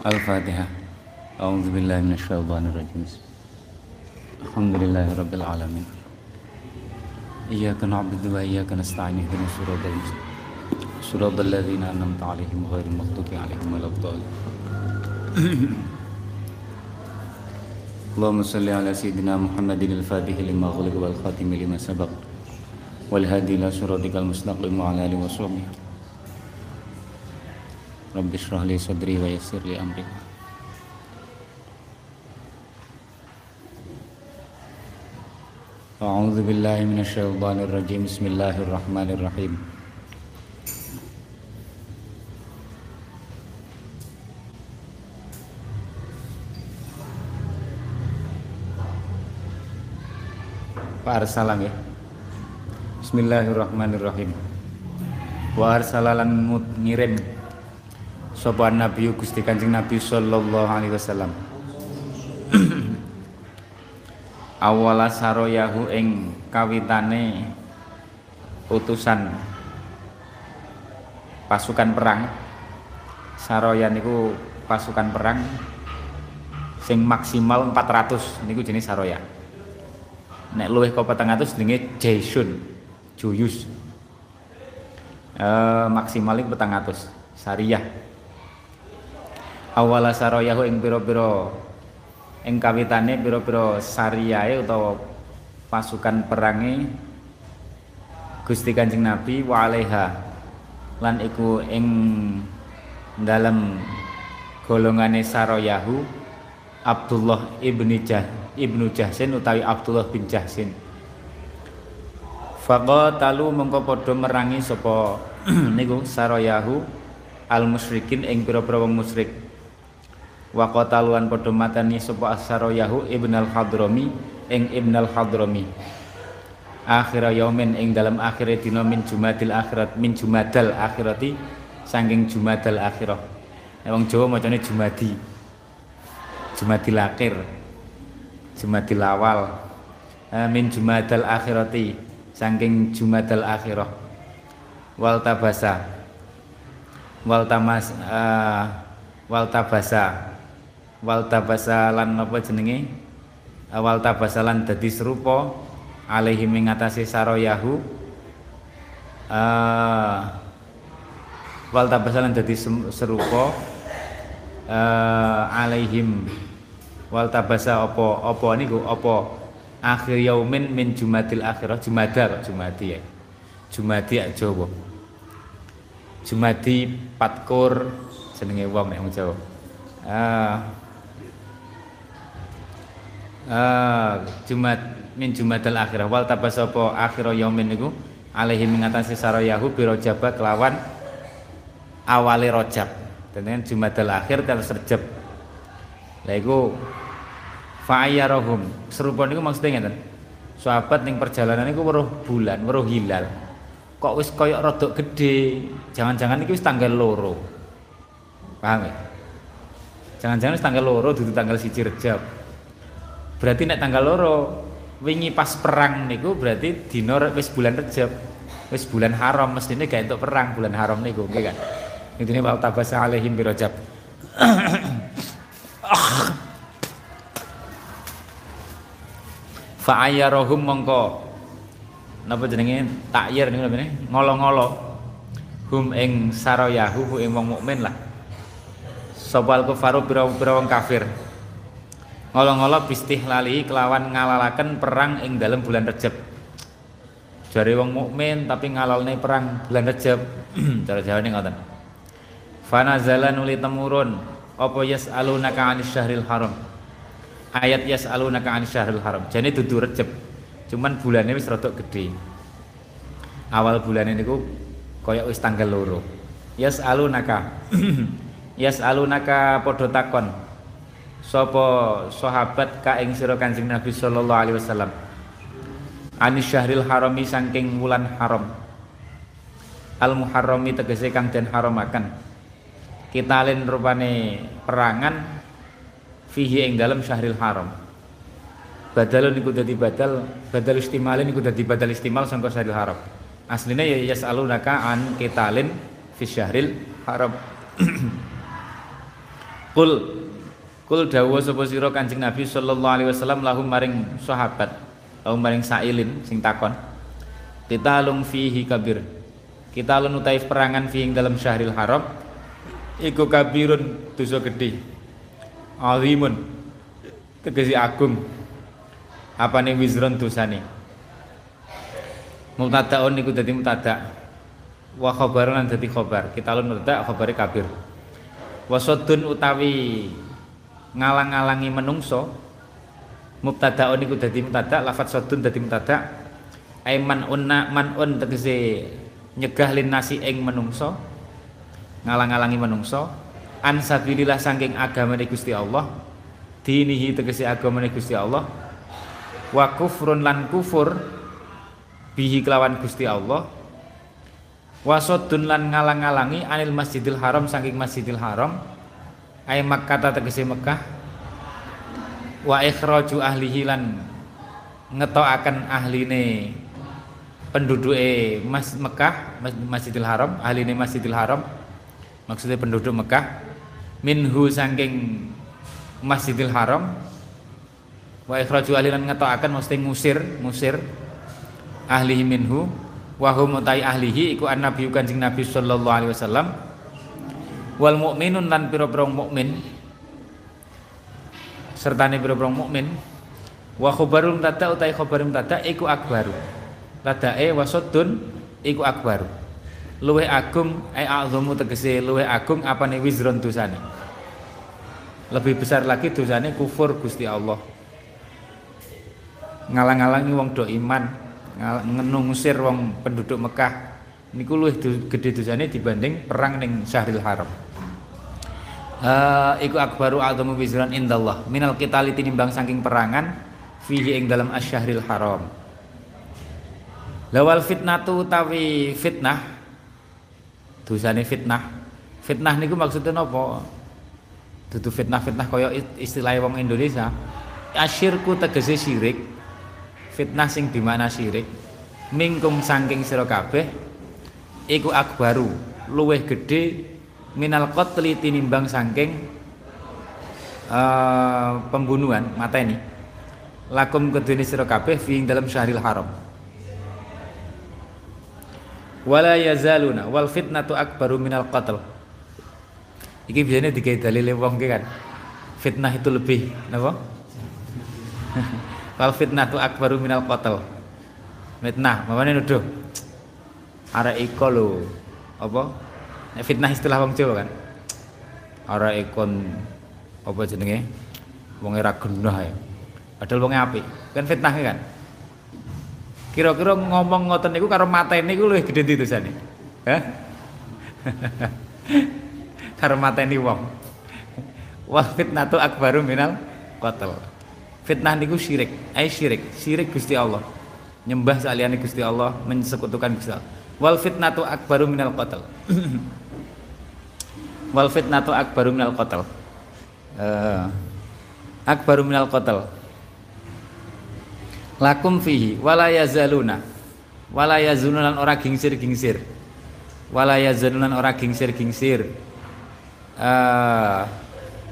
الفاتحة. أعوذ بالله من الشيطان الرجيم. الحمد لله رب العالمين. إياك نعبد وإياك نستعين اهدنا الصراط المستقيم. صراط الذين أنعمت عليهم غير المغضوب عليهم ولا الضالين. اللهم صل على سيدنا محمد الفاتح لما غلق والخاتم لما سبق والهادي إلى صراطك المستقيم وعلى آله وصحبه. Rabbi syrah li sadri wa yassir li amri. A'udzu billahi minasyaitonir rajim. Bismillahirrahmanirrahim. Pak Arsalam ya. Bismillahirrahmanirrahim. Wa arsalalan ngirim sapa Nabi Gusti Kanjeng Nabi sallallahu alaihi wasallam. Awala saroyahu ing kawitane utusan pasukan perang. Saroya niku pasukan perang sing maksimal 400 niku jenis saroya. Nek luwih ke 400 jenenge jaisun juyus. E, maksimal 400 sariyah awala saroyahu ing pira-pira ing kawitane pira-pira sariyae utawa pasukan perangi Gusti Kanjeng Nabi wa alaiha. Lan iku ing dalam golongane saroyahu Abdullah ibni Jah ibnu Jahsin utawi Abdullah bin Jahsin. Faqatalu mengko padha merangi sapa niku saroyahu al musyrikin ing pira-pira wong musyrik wa qataluan padha matani sapa Yahu ibn al hadrami ing ibn al hadrami akhir yaumin ing dalam akhir dina min jumadil akhirat min jumadal akhirati saking jumadal akhirah. Wong Jawa macane jumadi. Jumadil akhir. Jumadil awal. Min jumadal akhirati saking jumadal akhirah. Wal tabasa. Wal tamas uh, wal tabasa wal tabasa lan napa jenenge? Awal tabasa lan dadi serupa alaihi ing atase saroyahu. Uh, wal tabasa lan dadi serupa uh, alaihim. Wal tabasa apa apa niku? Apa? Akhir yaumin min jumadil akhirah. Jumadar jumadi ya. Jumadi ya Jawa. Jumadi patkur jenenge wong nek uh, Jumat min Jumadal akhirah. Wal tabasopo akhirah yaumin niku? Alaihi mengatasi saroyahu biro jabat kelawan awali rojab. Dan Jumadal akhir terus rejab lah iku fa'ayyarahum. Serupa niku maksudnya ngeten? Sahabat ning perjalanan niku weruh bulan weruh hilal. Kok wis koyok rodok gede jangan-jangan iki wis tanggal loro. Paham ya? Jangan-jangan wis tanggal loro dudu tanggal siji rejab Berarti nek tanggal loro wingi pas perang niku berarti dino wis bulan Rejab. Wis bulan haram mestine gak untuk perang bulan haram niku nggih kan. Intine wa tabasa alaihim bi Rajab. Fa ayyarahum mongko napa jenenge takyir niku namanya ngolo-ngolo hum ing sarayahu ing wong mukmin lah sapa al kufaru pira-pira wong kafir ngolo-ngolo bistih lali kelawan ngalalaken perang ing dalam bulan Rejab. Jare wong mukmin tapi ngalalne perang bulan Rejab. Cara Jawa ini ngoten. Fanazala nuli temurun apa yas'alunaka 'anis syahril haram? Ayat yas'alunaka 'anis syahril haram. Jane dudu Rejab. Cuman bulannya wis rada gede. Awal bulan ini ku koyok wis tanggal loro. Yas'alunaka. Yas'alunaka padha takon sapa sahabat ka ing sira Kanjeng Nabi sallallahu alaihi wasallam? Anis syahril harami saking wulan haram. Al muharrami tegese kang den haramaken kita len rupane perangan fihi ing dalam syahril haram. Badalun iku dadi badal badal istimalin iku dadi badal istimal sangka syahril haram. Aslinya ya yas'alunaka an qitalin fi syahril haram. Kul kul dawa sapa sira Kanjeng Nabi sallallahu alaihi wasallam lahum maring sahabat lahum maring sailin sing takon qitalun fihi kabir. Kita utai perangan fi ing dalam syahril haram iku kabirun dosa gede azimun tegesi agung. Apa nih wizron dosane? Mubtadaun niku dadi mubtada. Wa khabarun lan dadi khabar. Kita lun mubtada khabare kabir. Wasodun utawi ngalang-alangi menungso mubtadaun niku dadi mubtada lafat sodun dadi mubtada aiman unna man un tegese nyegah lin nasi ing menungso ngalang-alangi menungso an sabilillah saking agamane Gusti Allah dinihi tegese agamane Gusti Allah wa kufrun lan kufur bihi kelawan Gusti Allah wasodun lan ngalang-alangi anil masjidil haram saking masjidil haram ay Makkah tegese Mekah? Wa ikhraju ahlihi lan ngetokaken ahline penduduke Mas Mekah Masjidil Haram ahline Masjidil Haram maksudnya penduduk Mekah minhu saking Masjidil Haram wa ikhraju ahli lan ngetokaken mesti ngusir ngusir ahlihi minhu wa hum ahlihi iku annabi kanjeng Nabi sallallahu alaihi wasallam wal mukminun lan pira-pira mukmin. Sertane pira-pira mukmin. Wa khabarum tata utai khabarum tata iku akbaru. Tadae wasaddun iku akbaru. Luweh agung ai azamu tegese luweh agung apane wizron dosane. Lebih besar lagi dosane kufur Gusti Allah. Ngalang-alangi wong do iman ngusir wong penduduk Mekah niku luwih gede dosane dibanding perang ning Syahril Haram. Uh, iku akbaru adamu wizran indallah. Minal qitali tinimbang saking perangan fihi ing dalam asyahril haram. Lawal fitnatu utawi fitnah dosane fitnah. Fitnah niku maksudnya napa? Dudu fitnah-fitnah kaya istilah wong Indonesia. Asyirku tegese syirik fitnah sing di mana syirik mingkum saking sira kabeh iku akbaru. Luweh gede minal qatli tinimbang saking uh, pembunuhan mata ini lakum kedune sira kabeh fi dalam syahril haram. Wala yazaluna wal fitnatu akbaru minal qatl. Iki biasanya digawe dalil wong kan? Fitnah itu lebih napa? Wal fitnah tu akbaru minal qatl. Fitnah, mamane nuduh. Arek iko lho. Apa? Fitnah istilah wong Jawa kan. Arek ikon apa jenenge? Wong ora genah ya. Padahal wong apik. Kan fitnah kan. Kira-kira ngomong ngoten niku karo mateni niku luwih gedhe dosane. Hah? karo mateni wong. Wal fitnatu akbaru minal qatl. Fitnah niku syirik, ai syirik, syirik Gusti Allah. Nyembah saliyane Gusti Allah, mensekutukan Gusti Allah. Wal fitnatu akbaru minal qatl. Wal fitnatu akbaru minal qatl. Uh, akbaru minal qatl. lakum fihi wala yazaluna wala yazununa ora gingsir-gingsir wala yazununa ora gingsir-gingsir uh,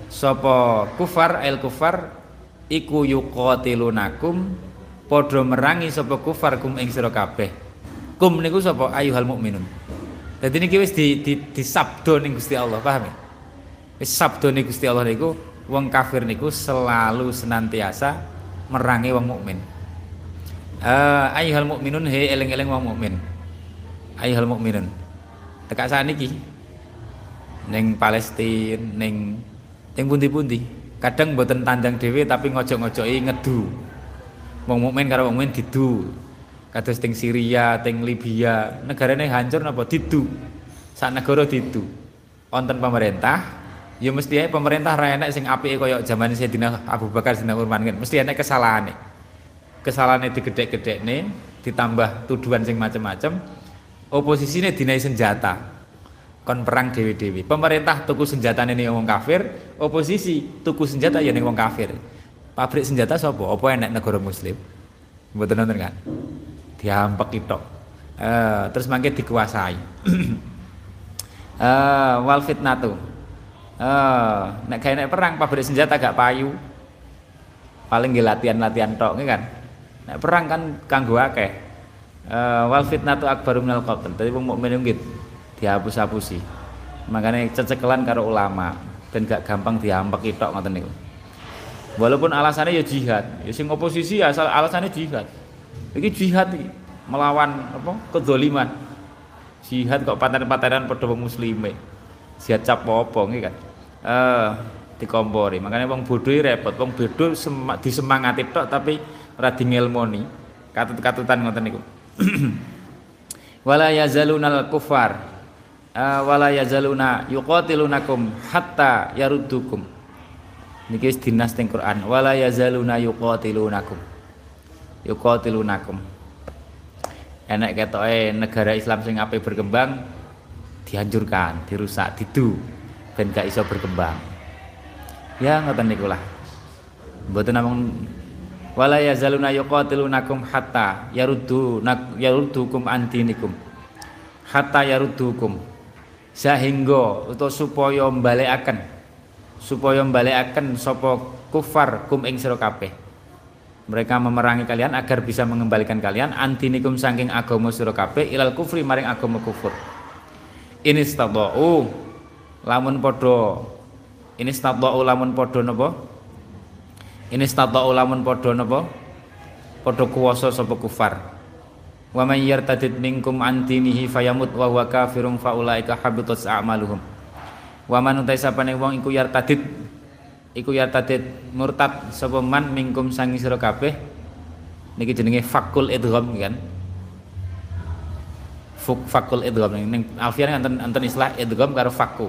sapa kufar el kufar iku yuqatilunakum padha merangi sapa kufar kum ing kabeh kum niku sapa? Ayuhal mukminun dadi niki wis di, di, di sabdo ning Gusti Allah paham ya? Wis sabdo ning Gusti Allah niku wong kafir niku selalu senantiasa merangi wong mukmin. Uh, ayuhal mukminun he eling-eling wong mukmin. Ayuhal mukminun tekak saniki ning Palestina ning ning pundi-pundi. Kadang mboten tandang dhewe tapi ngojok-ngojoki ngedu. Wong mukmin karo wong mukmin didu kados ting Syria ting Libya negarane hancur napa? Didu. Sak negara didu. Wonten pemerintah ya mesti ae pemerintah ra enek sing apike kaya zaman Sayyidina Abu Bakar Sayyidina Utsman kan mesti enek kesalahane. Kesalahannya digedek nih ditambah tuduhan sing macam-macam oposisinya dinai senjata. Kon perang dewi-dewi pemerintah tuku senjata ini wong kafir oposisi tuku senjata ya nih wong kafir. Pabrik senjata sopo apa enak negara muslim? Betul nonton kan diampek itu uh, terus makin dikuasai uh, wal fitnatu uh, nek kayak perang pabrik senjata gak payu paling latihan-latihan tok kan Nek perang kan kanggo akeh. Uh, wal fitnatu akbaru minal qatl. Dadi wong mukmin nggih dihapus-hapusi. Makanya cecekelan karo ulama dan gak gampang diampek tok ngoten niku. Walaupun alasannya ya jihad, ya sing oposisi asal alasannya jihad. Iki jihad iki melawan apa? Kedzaliman. Jihad kok paten-patenan padha wong muslime. Jihad cap apa nggih kan. Eh dikompori. Makanya wong bodoh repot, wong bodoh disemangati tok tapi ora ngelmoni katut-katutan ngoten niku wala yazalunal kufar uh, wala yazaluna yuqatilunakum hatta yaruddukum niki dinas teng Quran wala yazaluna yuqatilunakum yuqatilunakum enek ketoke negara Islam sing ape berkembang dihancurkan, dirusak, didu ben gak iso berkembang. Ya ngoten niku lah. Mboten namung wala yazaluna yuqatilunakum hatta yaruddu yaruddukum antinikum hatta yaruddukum sehingga atau supaya mbalekaken supaya mbalekaken sapa kufar kum ing sira kabeh mereka memerangi kalian agar bisa mengembalikan kalian. Antinikum saking agama sira ilal kufri maring agama kufur. Ini stadau lamun padha ini stadau lamun padha napa ini stata ulamun podo napa podo kuwasa sapa kufar. Wa may yartadid minkum an dinihi fayamut wa huwa kafirun fa ulaika habitat a'maluhum. Wa man utai sapane wong iku yartadid iku yartadid murtad sapa man minkum sangi sira kabeh. Niki jenenge fakul idgham kan? Fuk, fakul idgham. Ning alfian enten enten istilah idgham karo fakku.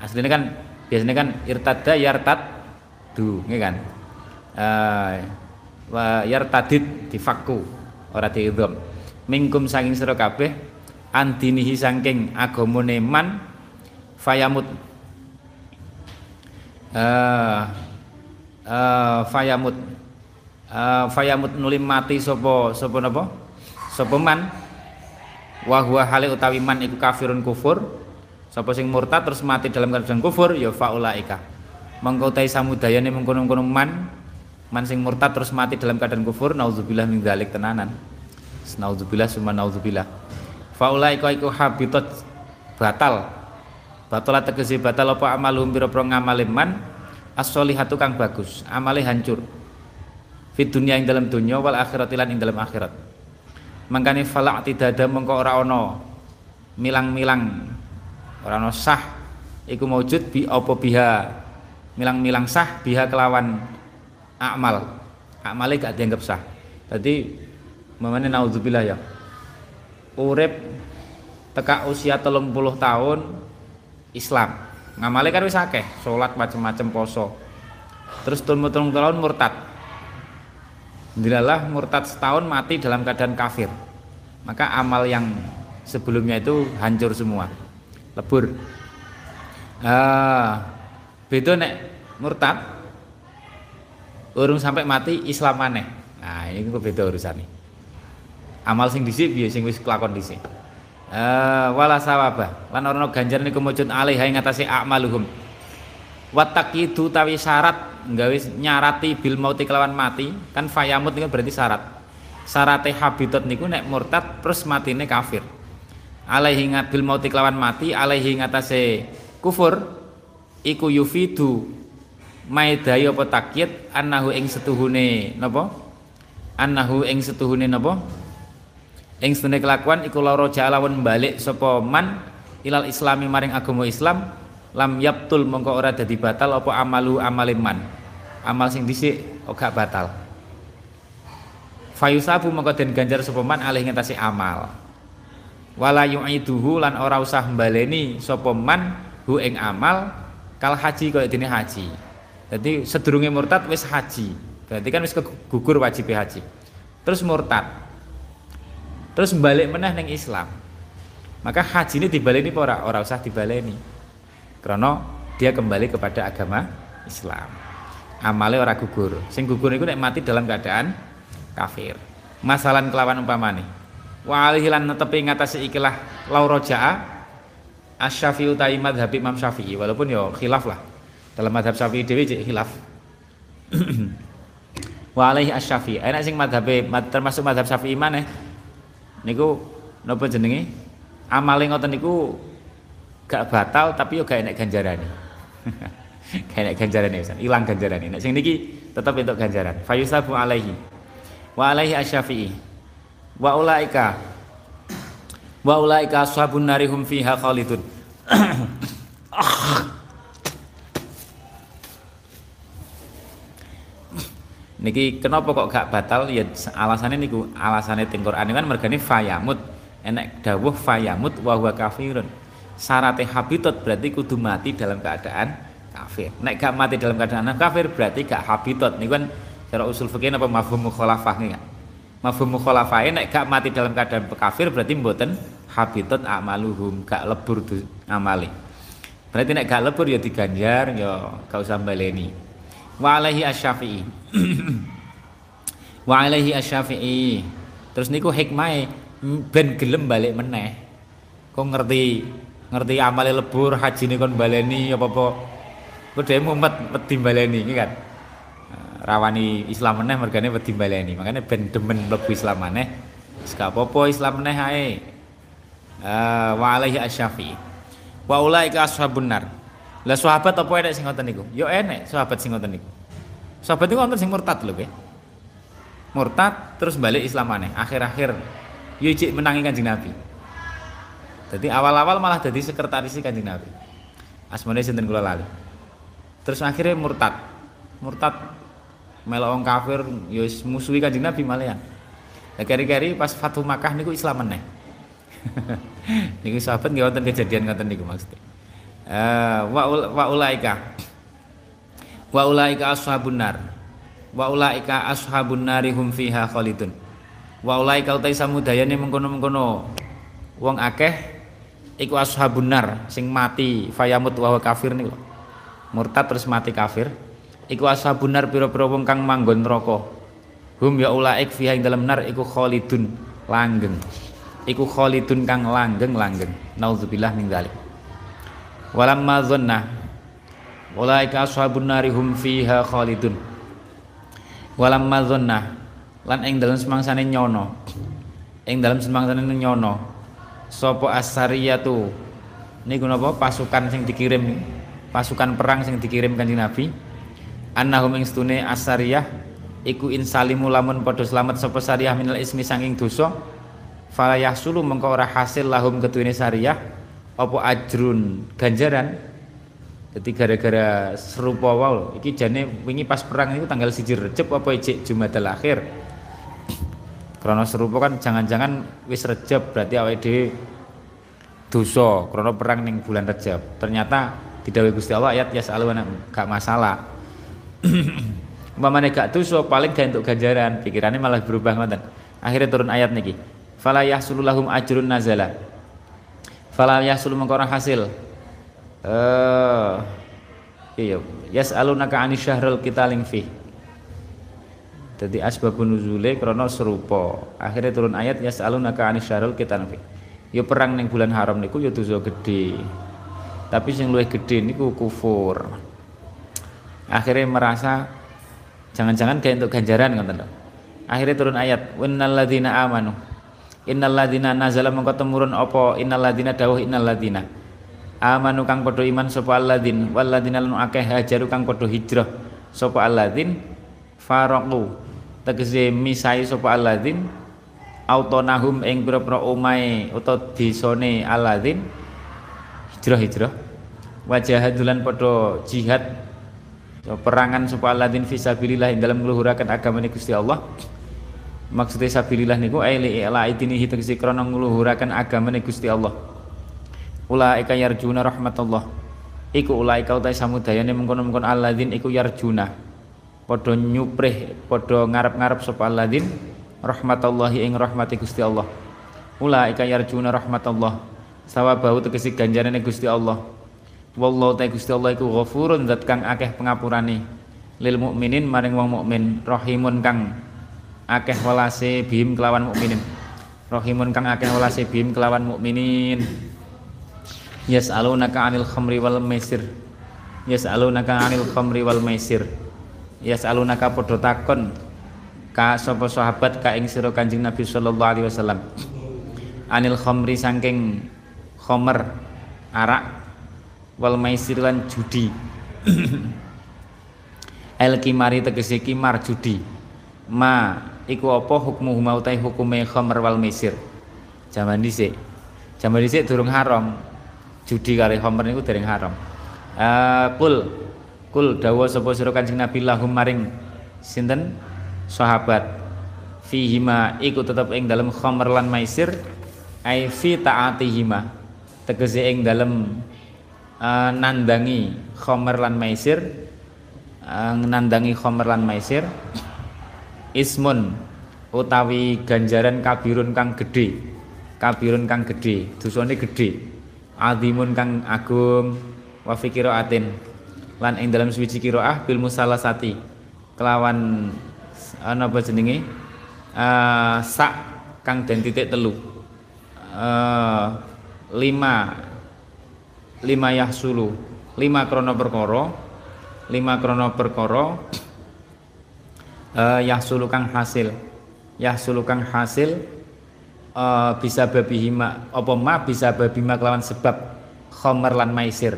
Aslinya kan biasanya kan irtada yartad du nggih kan? Uh, wa yartadid difakku ora diidham mingkum saking sira kabeh antinihi saking agamane man fayamut uh, uh, fayamut uh, fayamut nulim mati sapa sapa napa sapa man? Wa huwa hale utawi man iku kafirun kufur. Sapa sing murtad terus mati dalam keadaan kufur ya faulaika. Mengko utai samudayane mengkono-kono man man sing murtad terus mati dalam keadaan kufur naudzubillah min tenanan. Naudzubillah summa naudzubillah faulaika iku habitat batal batal tegese batal apa amalum pira-pira ngamale man as-solihatu kang bagus amale hancur. Fit dunia ing dalam dunia wal akhirat lan ing dalam akhirat. Mangkane fala tidada mengko ora ana milang-milang. Ora ana sah iku maujud bi apa biha. Milang-milang sah biha kelawan amal amale gak dianggap sah. Tadi mamane naudzubillah ya. Urip teka usia telung puluh tahun Islam. Ngamale kan wis akeh salat macam-macam poso. Terus turun telung tahun murtad. Dilalah murtad setahun mati dalam keadaan kafir. Maka amal yang sebelumnya itu hancur semua. Lebur. Uh, beda nek murtad urung sampai mati Islam maneh nah ini kok beda urusane amal sing dhisik piye sing wis kelakon dhisik eh wala sawaba. Lan ora ganjaran iku mujud alaiha ing atase a'maluhum. Watakidu tawi syarat nggawe nyarati bil mauti kelawan mati kan fayamut niku berarti syarat. Syarate habitat niku nek murtad terus matine kafir. Alaihi bil mauti kelawan mati alaihi ngatasé kufur iku yufidu maidai apa takyid annahu ing setuhune napa? Annahu ing setuhune napa ing setune kelakuan iku lara jalawon balik sapa man ilal islami maring agama Islam lam yaptul mongko ora dadi batal apa amalu amaliman amal sing dhisik ora batal fayusabu mongko den ganjar sapa man alih ngetasi amal wala yu'iduhu lan ora usah mbaleni sapa man hu ing amal kal haji kaya dene haji jadi sedurunge murtad wis haji. Berarti kan wis kegugur wajib haji. Terus murtad. Terus balik meneh ning Islam. Maka haji ini dibaleni ora? Ora usah dibaleni. Karena dia kembali kepada agama Islam. Amale ora gugur. Sing gugur nek mati dalam keadaan kafir. Masalah kelawan umpamane. Wa alihi lan netepi ngatasi ikilah lauraja'a Asy-Syafi'i utai madhab Imam Syafi'i walaupun yo khilaf lah dalam madhab syafi'i dewi cek hilaf wa alaihi asy-syafi'i enak sing madhab termasuk madhab syafi'i maneh niku napa jenenge? Amale ngoten niku gak batal tapi yo gak enek ganjarane. Gak enek ganjarane ilang ganjarane. Nek sing niki tetep entuk ganjaran. Fayusabu alaihi. Wa alaihi asy-syafi'i wa ulaika. Wa ulaika ashabun narihum fiha khalidun niki kenapa kok gak batal? Ya alasannya niku alasannya teng Quran kan mergane fayamut. Enek dawuh fayamut wa huwa kafirun. Syaratnya habitat berarti kudu mati dalam keadaan kafir. Nek gak mati dalam keadaan kafir berarti gak habitat. Niku kan cara usul fikih apa? Mafhum mukhalafah kan mafhum mukhalafah nek gak mati dalam keadaan kafir berarti mboten habitat amaluhum gak lebur amali. Berarti nek gak lebur ya diganjar ya gak usah baleni wa alaihi asy-syafi'i. Wa alaihi asy-syafi'i. Terus niku hikmahe ben gelem balik meneh. Kok ngerti ngerti amale lebur haji ini kon baleni apa-apa. Kok dhewe mumet wedi baleni iki kan? Rawani Islam meneh mergane wedi baleni. Makanya ben demen mlebu Islam meneh wis gak apa-apa Islam meneh ae. Uh, wa alaihi asy-syafi'i. Wa ulaika ashabun nar lah sahabat apa enek sing ngoten niku? Yo enek sahabat sing ngoten niku. Sahabat niku wonten sing murtad lho, Murtad terus balik Islam maneh. Akhir-akhir yo cik menangi Kanjeng Nabi. Jadi awal-awal malah jadi sekretaris Kanjeng Nabi. Asmane sinten kula lali. Terus akhirnya murtad. Murtad melok wong kafir yo musuhi Kanjeng Nabi malah ya. Lah keri-keri pas Fatu Makkah niku Islam meneh. niku sahabat nggih wonten kejadian ngoten niku maksudnya. Eh, wa ulaika. Wa ulaika ashabun nar. Wa ulaika ashabun nari hum fiha khalidun. Wa ulaika utai samudayane mengkono-mengkono. Wong akeh iku ashabun nar sing mati fayamut wa kafir niku murtad terus mati kafir. Iku ashabun nar pira-pira wong kang manggon neraka. Hum ya ulaik fiha ing dalam nar iku khalidun langgeng. Iku khalidun kang langgeng langgeng naudzubillah min dzalik walamma dhanna ulaika ashabun nari hum fiha khalidun. Walamma dhanna lan ing dalem semangsane nyono. Ing dalem semangsane nyono. Sapa asariyatu? Niku napa pasukan sing dikirim. Pasukan perang sing dikirim kanjeng Nabi. Annahum ing stune asariyah. Iku insalimu lamun padha slamet sapa sariyah minal ismi sanging dosa. Fala yahsulu mengko ora hasil lahum ketuine sariyah apa ajrun ganjaran. Jadi gara-gara serupa wow iki jane wingi pas perang itu tanggal siji Recep apa ijik Jumadil akhir. Karena serupa kan jangan-jangan wis Recep berarti awake dhewe dosa karena perang ning bulan Recep. Ternyata didhawuhi Gusti Allah ayat ya salwana gak masalah. Umpamane gak dosa paling gak untuk ganjaran. Pikirannya malah berubah ngoten. Akhirnya turun ayat niki. Fala yahsululahum ajrun nazala fala yahsul mengko hasil eh iya yas'alunaka 'ani syahrul qitaling fi Jadi asbabun nuzule krana serupa. Akhirnya turun ayat yas'alunaka 'anis syahril qitan fi. Ya perang ning bulan haram niku ya dosa gede. Tapi sing luwih gede niku kufur. Akhirnya merasa jangan-jangan kayak untuk ganjaran ngoten Akhirnya turun ayat innal ladzina amanu. Innal ladzina nazala mengko temurun apa innal ladzina dawuh innal ladzina amanu kang padha iman sapa alladzin walladzina lan akeh hajaru kang padha hijrah sapa alladzin faraqu. Tegese misai sapa alladzin autonahum ing pira-pira omahe utawa desane alladzin hijrah-hijrah. Wajahadulan padha jihad. Perangan sapa alladzin fisabilillah dalam ngluhuraken agamane Gusti Allah maksudnya sabilillah niku aili ila idinihi tegese krana ngluhuraken agamane Gusti Allah. Ulaika yarjuna rahmatullah. Iku ulaika utai samudayane mengkono-mengkono alladzin iku yarjuna. Padha nyuprih padha ngarep-ngarep sapa alladzin? Rahmatullahi ing rahmati Gusti Allah. Ulaika yarjuna rahmatullah. Sawabahu tegesi ganjarane Gusti Allah. Wallahu ta Gusti Allah iku ghafurun zat kang akeh pengapurane. Lil mukminin maring wong mukmin rahimun kang akeh welase bihim kelawan mukminin. Rahimun kang akeh welase bihim kelawan mukminin. Yas'alunaka 'anil khamri wal maisir. Yas'alunaka 'anil khamri wal maisir. Yas'alunaka padha takon ka sapa sahabat ka ing sira Kanjeng Nabi sallallahu alaihi wasallam. Anil khamri saking khamr arak wal maisir lan judi. El kimari tegese kimar judi. Ma iku apa hukmu huma utai hukume khamr wal maisir zaman dhisik. Zaman dhisik durung haram. Judi kali homer niku dereng haram. Uh, kul. Kul dawa sapa sira Kanjeng Nabi? Lahum maring. Sinten? Sahabat. Fihima iku tetep ing dalem khamr lan maisir. Ai fi taatihima. Tegese ing dalem uh, nandangi khamr lan maisir. Uh, nandangi khamr lan maisir ismun utawi ganjaran kabirun kang gedhe. Kabirun kang gedhe dosane gedhe. Azimun kang agung wa fi lan ing dalam suci qiraah bil musalasati. Kelawan ana apa jenenge? Uh, sak kang den titik telu. Uh, lima lima yahsulu. Lima krono perkara lima krono perkara uh, yahsulu kang hasil. Yahsulu kang hasil uh, bisa babihima apa ma bisa babima kelawan sebab khomer lan maisir.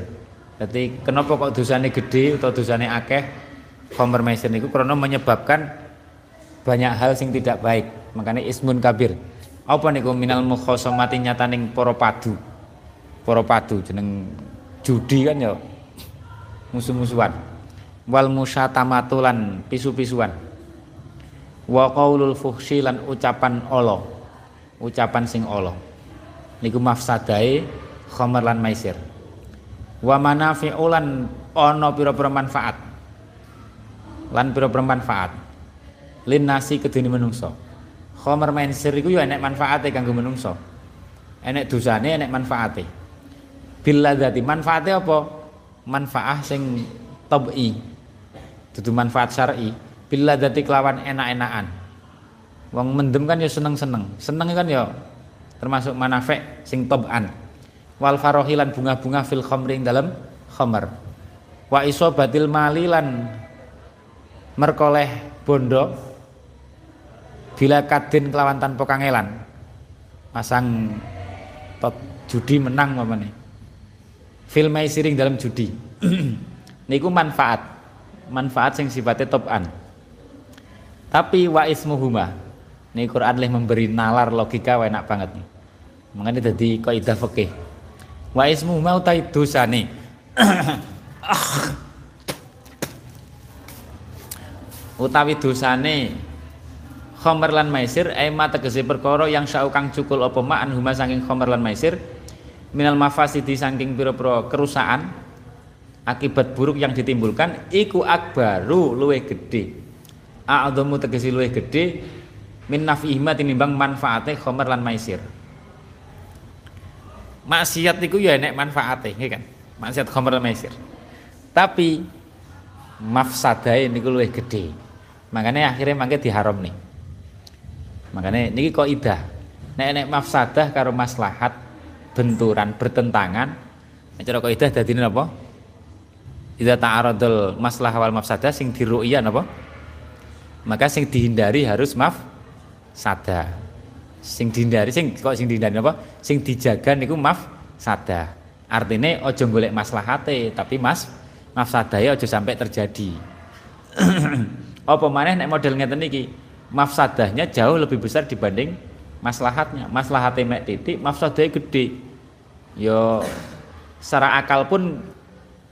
Jadi kenapa kok dosane gede atau dosane akeh khomer maisir niku? Karena menyebabkan banyak hal sing tidak baik. Makanya ismun kabir. Apa niku? Minal mukhosomati nyataning para padu. Para padu jeneng judi kan ya. Musuh-musuhan. Wal musyatamatu lan pisu-pisuan wa qaulul fuhsi lan ucapan Allah. Ucapan sing Allah. Niku mafsadai khamar lan maisir. Wa manafi'u lan ana pira-pira manfaat. Lan pira-pira manfaat. Lin nasi kedene menungso. Khamar maisir iku ya enek manfaate kanggo menungso. Enek dosane enek manfaate. Bil ladzati manfaate apa? Manfaah sing tabii dudu manfaat syar'i bil ladzati kelawan enak-enakan Wong mendem kan ya seneng-seneng. Seneng kan ya termasuk manafek sing toban. Wal farohilan bunga-bunga fil khamri dalam khamar. Wa batil malilan merkoleh bondo bila kadin kelawan tanpa kangelan. Pasang top judi menang apa nih? Fil siring dalam judi. Niku manfaat. Manfaat sing sifatnya topan. Tapi wa ismuhuma ini Quran leh memberi nalar logika wa enak banget nih. Makanya jadi kaidah fikih. Wa ismu mau tai dosane. Utawi dosane khomer lan maisir ema tegese perkara yang saukang cukul apa ma huma saking khomer lan maisir minal mafasidi saking pira-pira kerusakan akibat buruk yang ditimbulkan iku akbaru luwih gedhe a'dhamu tegese luwih gedhe min nafihima tinimbang manfaate khomer lan maisir. Maksiat itu ya enek manfaate nggih kan? Maksiat khomer lan maisir. Tapi mafsadae niku luwih gede. Makanya akhirnya mangke diharam nih. Makanya ini kok idah nek nek mafsadah karo maslahat benturan bertentangan cara kok idah dadi napa? Idza ta'aradul maslah wal mafsadah sing diru'ya napa maka sing dihindari harus maaf sada sing dihindari sing kok sing dihindari apa? Sing dijaga niku maaf sada artinya ojo golek maslahate tapi mas mafsadahe ojo sampai terjadi. Apa maneh nek model ngeten iki mafsadahnya jauh lebih besar dibanding maslahatnya. Maslahatnya mek titik mafsadahnya gede. Yo secara akal pun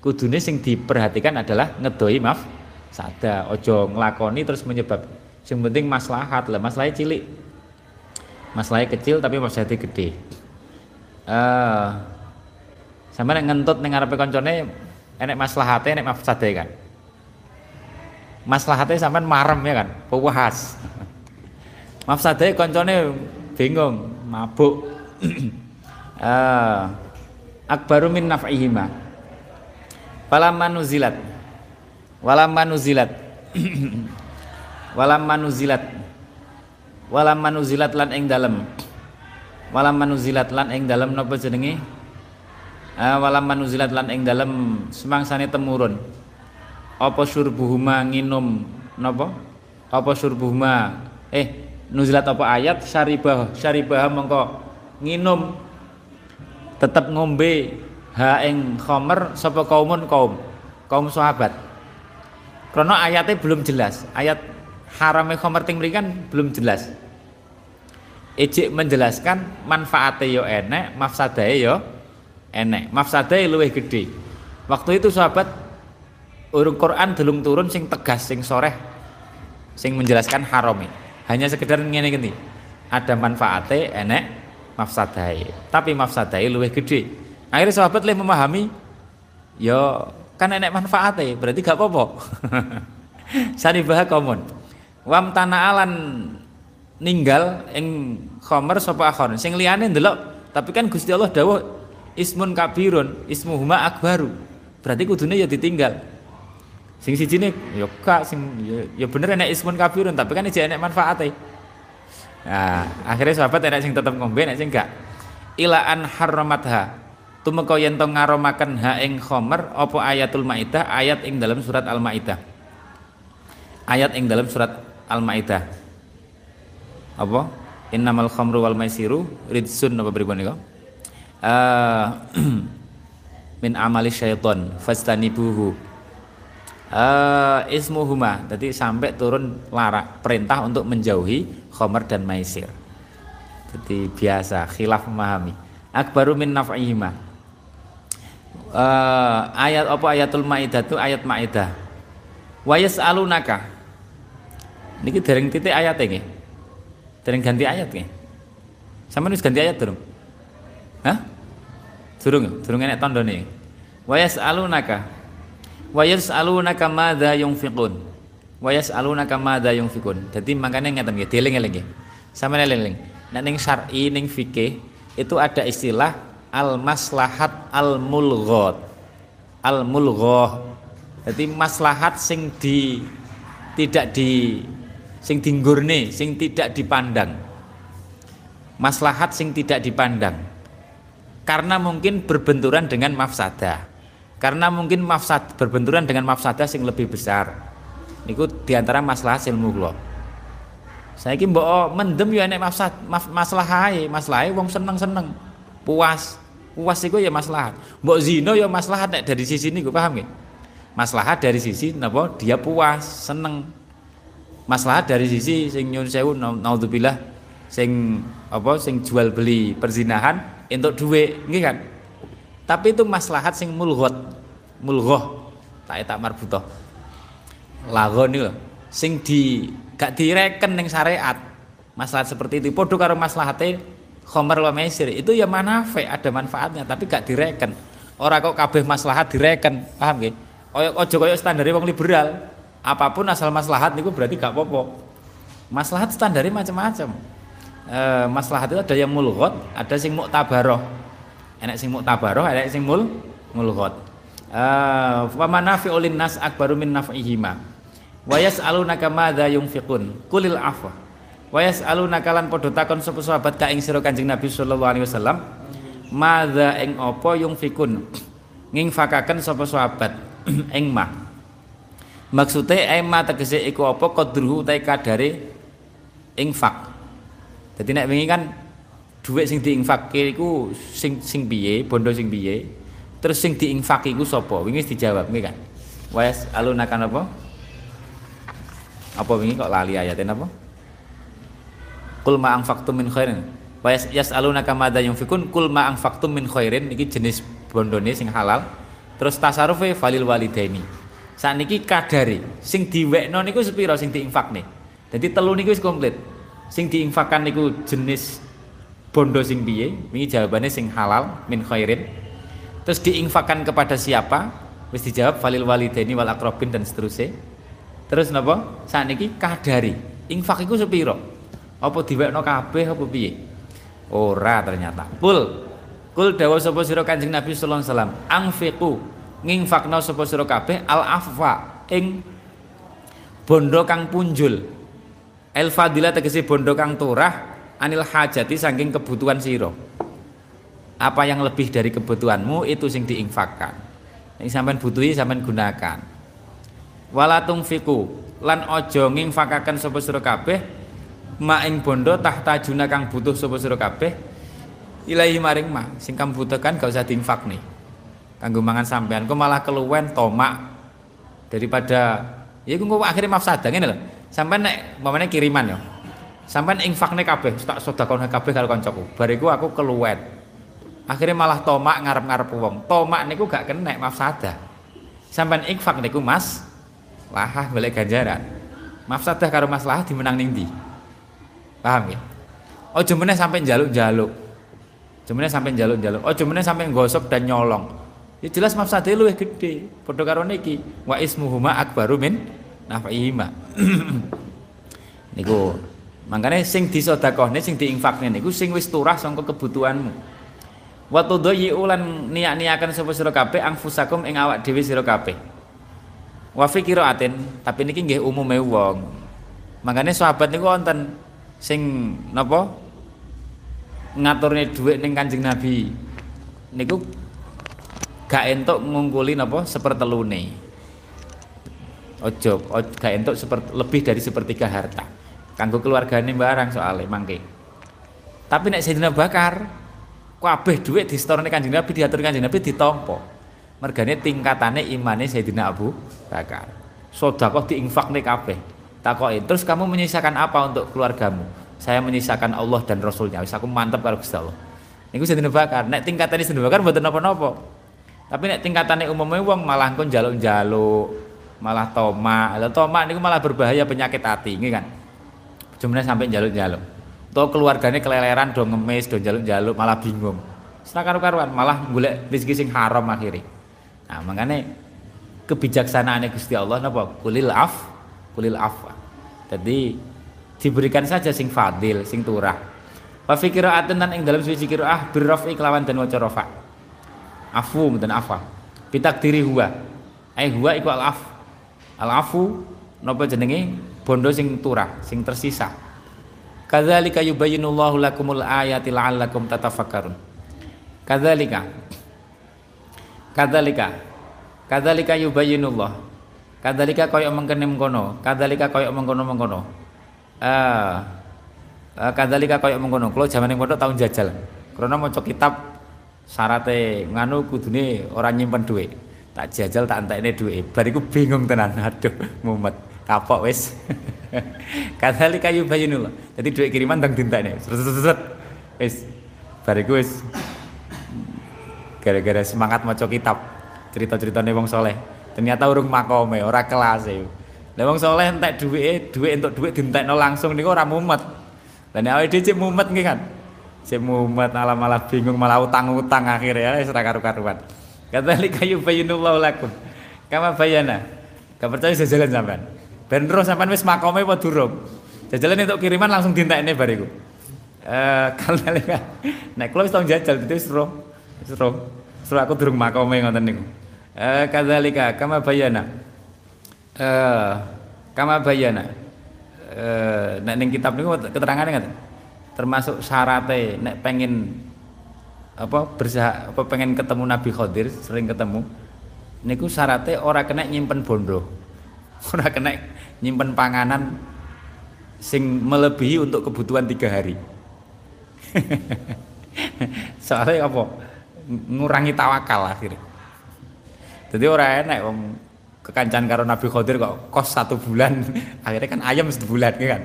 kudune sing diperhatikan adalah ngedoi maaf sada ojo ngelakoni terus menyebab yang penting maslahat lah. Masalahnya cilik. Masalahnya kecil tapi masalahnya gede. Uh, sama nek ngentut ning ngarepe koncone enek maslahate enek mafsade kan? Maslahate sampean marem ya kan? Puas. Mafsade koncone bingung mabuk. Uh, akbaru min naf'ihima. Falamma nuzilat walam manuzilat. Walam manuzilat. Walam manuzilat lan ing dalem. Walam manuzilat lan ing dalem napa jenenge? Uh, walam manuzilat lan ing dalem semangsane temurun. Apa surbuhuma nginum napa? Apa surbuhuma eh nuzilat apa ayat? Syaribah syaribah mengko nginum. Tetap ngombe ha ing khomer sapa kaumun? Kaum kaum sahabat karena ayatnya belum jelas. Ayat haramnya khomer ting kan belum jelas. Ejik menjelaskan manfaatnya yo enek, mafsadahnya yo enek. Mafsadahnya luwih gede. Waktu itu sahabat urung Quran delung turun sing tegas sing soreh sing menjelaskan harami. Hanya sekedar ngene gini. Ada manfaatnya enek, mafsadahnya. Tapi mafsadahnya luwih gede. Akhirnya sahabat lebih memahami yo kan enek manfaatnya berarti gak apa-apa. Saribah komun. Wam tanah alan ninggal ing khomer sapa akhon. Sing liyane ndelok tapi kan Gusti Allah dawuh ismun kabirun ismuhuma akbaru. Berarti kudune ya ditinggal. Sing siji ne ya gak sing ya, ya bener enek ismun kabirun tapi kan iki enek manfaatnya nah akhirnya sahabat enek sing tetep ngombe enek sing gak. Ilaan harramatha tumeka yen to ngaromaken ha ing khomer apa ayatul maidah? Ayat ing dalam surat al maidah ayat ing dalam surat al maidah apa? Innamal khamru wal maisiru ridsun apa pripun niku? Uh, min amali syaiton fastanibuhu. Uh, ismuhuma jadi sampai turun larak perintah untuk menjauhi khomer dan maisir. Jadi biasa khilaf memahami. Akbaru min naf'ihima uh, ayat apa? Ayatul maidah itu ayat maidah. Wayas alunaka niki dereng titik ayat ini dereng ganti ayat nih sama nulis ganti ayat durung? Hah? Durung durung enek tondo nih wayas alunaka wayas alunaka mada yungfikun wayas alunaka mada yungfikun jadi makanya ngeten nggih dieling-eling nggih. Sama eling-eling. Nek ning syar'i ning fikih itu ada istilah al maslahat al mulghot al mulghoh jadi maslahat sing di tidak di sing dinggurne sing tidak dipandang. Maslahat sing tidak dipandang. Karena mungkin berbenturan dengan mafsadah. Karena mungkin mafsad berbenturan dengan mafsadah sing lebih besar. Niku di antara maslahat sing saya kira mbok mendem ya enek mafsad masalah maslahe wong seneng-seneng puas puas itu ya maslahat. Mbok zino ya maslahat nek dari sisi ini gue paham ya maslahat dari sisi napa? Dia puas seneng. Maslahat dari sisi sing nyun sewu naudzubillah sing apa sing jual beli perzinahan untuk duit nggih kan? Tapi itu maslahat sing mulghot mulghoh. Tak tak marbutoh lagon nih sing di gak direken ning syariat. Maslahat seperti itu. Podo karo maslahatnya khomer wa maisir. Itu ya manafe ada manfaatnya tapi gak direken. Orang kok kabeh maslahat direken paham gak ojo ojo koyo standar wong liberal apa pun asal maslahat niku berarti gak popo maslahat standarnya macam-macam. E, maslahat itu ada yang mulghot ada sing muktabaroh enak sing muktabaroh enak sing mul mulghot. E, wa manafi ulin nas akbaru min naf'ihima. Wa yas'alunaka madza yunfiqun. Kulil afwa wa yas'alunaka lan padha takon sapa sahabat ka ing sira Kanjeng Nabi sallallahu alaihi wasallam madza ing apa yunfikun ngingfakaken sapa sahabat ing mah maksudnya ema tegese iku apa? Qadruhu ta kadare infak jadi nek wingi kan duit sing diinfakke iku sing sing piye bondo sing piye terus sing diinfak iku sapa? Wingi dijawab nggih kan? Wes alunakan apa? Apa wingi kok lali ayatnya apa kul ma anfaqtum min khairin. Wa yas'alunaka madza yunfikun. Kul ma anfaqtum min khairin. Iki jenis bondone sing halal. Terus tasarufe falil walidaini. Niki kadari sing diwekno niku sepiro sing diinfakne? Jadi telu niku wis komplit. Sing diinfakkan niku jenis bondo sing piye? Wingi jawabannya sing halal min khairin. Terus diinfakkan kepada siapa? Wis dijawab falil walidaini wal akrobin dan seterusnya. Terus napa? Saat niki kadari infak iku sepiro apa diwekno kabeh apa piye ora ternyata kul kul dawa sapa sira kanjeng nabi sallallahu alaihi wasallam angfiqu nginfakno sapa sira kabeh al afwa ing bondo kang punjul El fadilah tegesi bondo kang turah anil hajati saking kebutuhan siro. Apa yang lebih dari kebutuhanmu itu sing diinfakkan. Yang sampean butuhi sampean gunakan. Walatung fiku lan ojo nginfakaken sapa sira kabeh ma ing bondo tahta juna kang butuh sapa sira kabeh ilahi maring ma. Sing kang butuhkan gak usah diinfak nih. Kanggo mangan sampean kok malah keluwen tomak daripada ya kok akhirnya mafsadah ngene lho. Sampai nek mamane kiriman ya sampai infakne kabeh tak sedekahne kabeh karo kancaku. Bariku aku keluwen. Akhirnya malah tomak ngarep-ngarep wong. Tomak niku gak kena mafsadah. Sampai infak niku mas? Lahah balik ganjaran. Mafsadah karo masalah dimenang ning ndi paham ya? Oh meneh sampai jaluk-jaluk meneh sampai jaluk-jaluk oh meneh sampai gosok dan nyolong. Ya jelas mafsadah luwih gede. Padha karo niki wa ismuhuma akbaru min naf'ihima. Niku makanya sing disedekahne sing diinfakne niku sing wis turah sangka kebutuhanmu. Wa tudayyi ulan niat-niakan sapa sira kabeh angfusakum ing awak dhewe sira kabeh. Wa fi qiraatin tapi niki nggih umume wong. Makanya sahabat niku wonten sing napa? Ngaturne dhuwit ning Kanjeng Nabi. Niku gak entuk ngungkuli napa? Sepertelune. Ojo gak entuk seperti lebih dari sepertiga harta. Kanggo keluargane barang soalnya mangke. Tapi nek Sayyidina Bakar kabeh dhuwit disetorne Kanjeng Nabi diatur Kanjeng Nabi ditampa mergane tingkatane imane Sayyidina Abu Bakar. Sedekah diinfakne kabeh takoki terus kamu menyisakan apa untuk keluargamu saya menyisakan Allah dan Rasulnya wis aku mantep karo Gusti Allah niku Sayyidina Bakar nek tingkatane Sayyidina Bakar mboten napa-napa tapi nek tingkatane umumnya wong malah kon jaluk-jaluk malah toma Lah toma niku malah berbahaya penyakit hati, ini kan. Jumlah sampai jaluk-jaluk. Tuh keluarganya keleleran do ngemis, do jaluk-jaluk malah bingung. Setelah karu-karuan malah golek rezeki sing haram akhirnya. Nah, makanya kebijaksanaan Gusti Allah napa? Kulil af, kulil af. Jadi diberikan saja sing fadil, sing turah. Wa fi qira'atin ing dalam suci qira'ah birrafi kelawan dan waca rafa. Afu dan afa. Bitakdiri huwa. Ai huwa iku al af Al-afu napa jenenge bondo sing turah, sing tersisa. Kadzalika yubayyinullahu lakumul ayati la'allakum tatafakkarun. Kadzalika Kadzalika Kadzalika yubayyinullah. Kadzalika kaya mengkene mengkono, kadzalika kaya mengkono-mengkono. Eh uh, kadzalika kaya mengkono. Zaman pondok tahun jajal. Karena maca kitab syaratnya nganu kudune orang nyimpen duit tak jajal tak entekne duwe bariku bingung tenan. Aduh mumet. Kapok wis. Kadali kayu bayinullah jadi duit kiriman tang dintekne. Wis. Bariku wis. Gara-gara semangat maca kitab. Cerita-ceritane wong soleh ternyata urung makome ora kelas e lah wong soleh entek duwike duit entuk duit dintekno langsung niku ora mumet lah nek awake dhewe mumet nggih kan cek mumet malah malah bingung malah utang-utang akhirnya wis ora karu-karuan Kadzalika yubayyinullahu lakum. Kama bayana. Percaya jajalan sampean. Ben roh sampean wis makome apa durung? Jajalan untuk kiriman langsung dintekne bariku. Eh kadzalika. Nek kula wis tau jajal itu wis roh. Wis roh. Aku durung makome ngoten niku. Eh kadzalika kama bayana. Eh kama bayana. Eh nek ning kitab niku keterangane ngoten termasuk syaratnya nek pengen apa bersah apa pengen ketemu Nabi Khadir sering ketemu niku syaratnya ora kena nyimpen bondo. Ora kena nyimpen panganan sing melebihi untuk kebutuhan tiga hari. Soalnya apa? Ngurangi tawakal akhirnya jadi orang enak wong kekancan karo Nabi Khadir kok kos satu bulan. Akhirnya kan ayam sebulan kan?